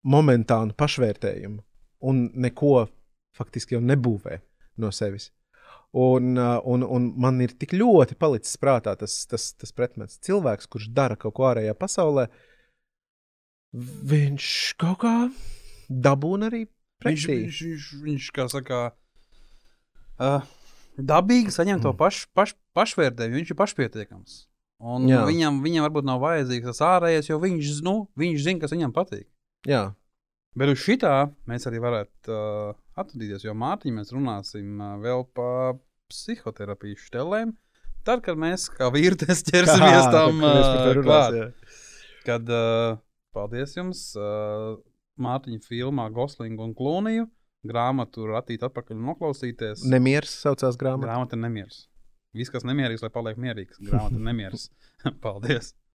[SPEAKER 3] momentānu pašvērtējumu un neko faktiski jau nebūvē no sevis. Un, uh, un, un man ir tik ļoti palicis prātā tas, tas, tas pretmets. Cilvēks, kurš dara kaut ko ārējā pasaulē, viņš kaut kā dabūna arī pretī.
[SPEAKER 2] viņš, viņš, viņš kā saka, uh, dabīgi saņem to
[SPEAKER 3] Mm.
[SPEAKER 2] paš, paš, pašvērtējumu, viņš ir pašpietiekams. Un
[SPEAKER 3] Jā.
[SPEAKER 2] viņam, viņam varbūt nav vajadzīgs tas ārējais, jo viņš, nu, viņš zina, kas viņam patīk.
[SPEAKER 3] Jā,
[SPEAKER 2] Bet uz šitā mēs arī varētu uh, atvadīties, jo Mārtiņā mēs runāsim uh, vēl par psihoterapijas štelēm. Tad, kad mēs kā vīrietis <laughs> ķersimies tam uh, klāt. Kad uh, paldies jums, uh, Mārtiņa filmā Goslingu un Klūniju. Grāmatu ratīt atpakaļ un noklausīties.
[SPEAKER 3] Nemieris saucās.
[SPEAKER 2] Grāmata ir nemieris. Viss, kas nemierīgs, lai paliek mierīgs. Grāmata nemieris. <laughs> paldies!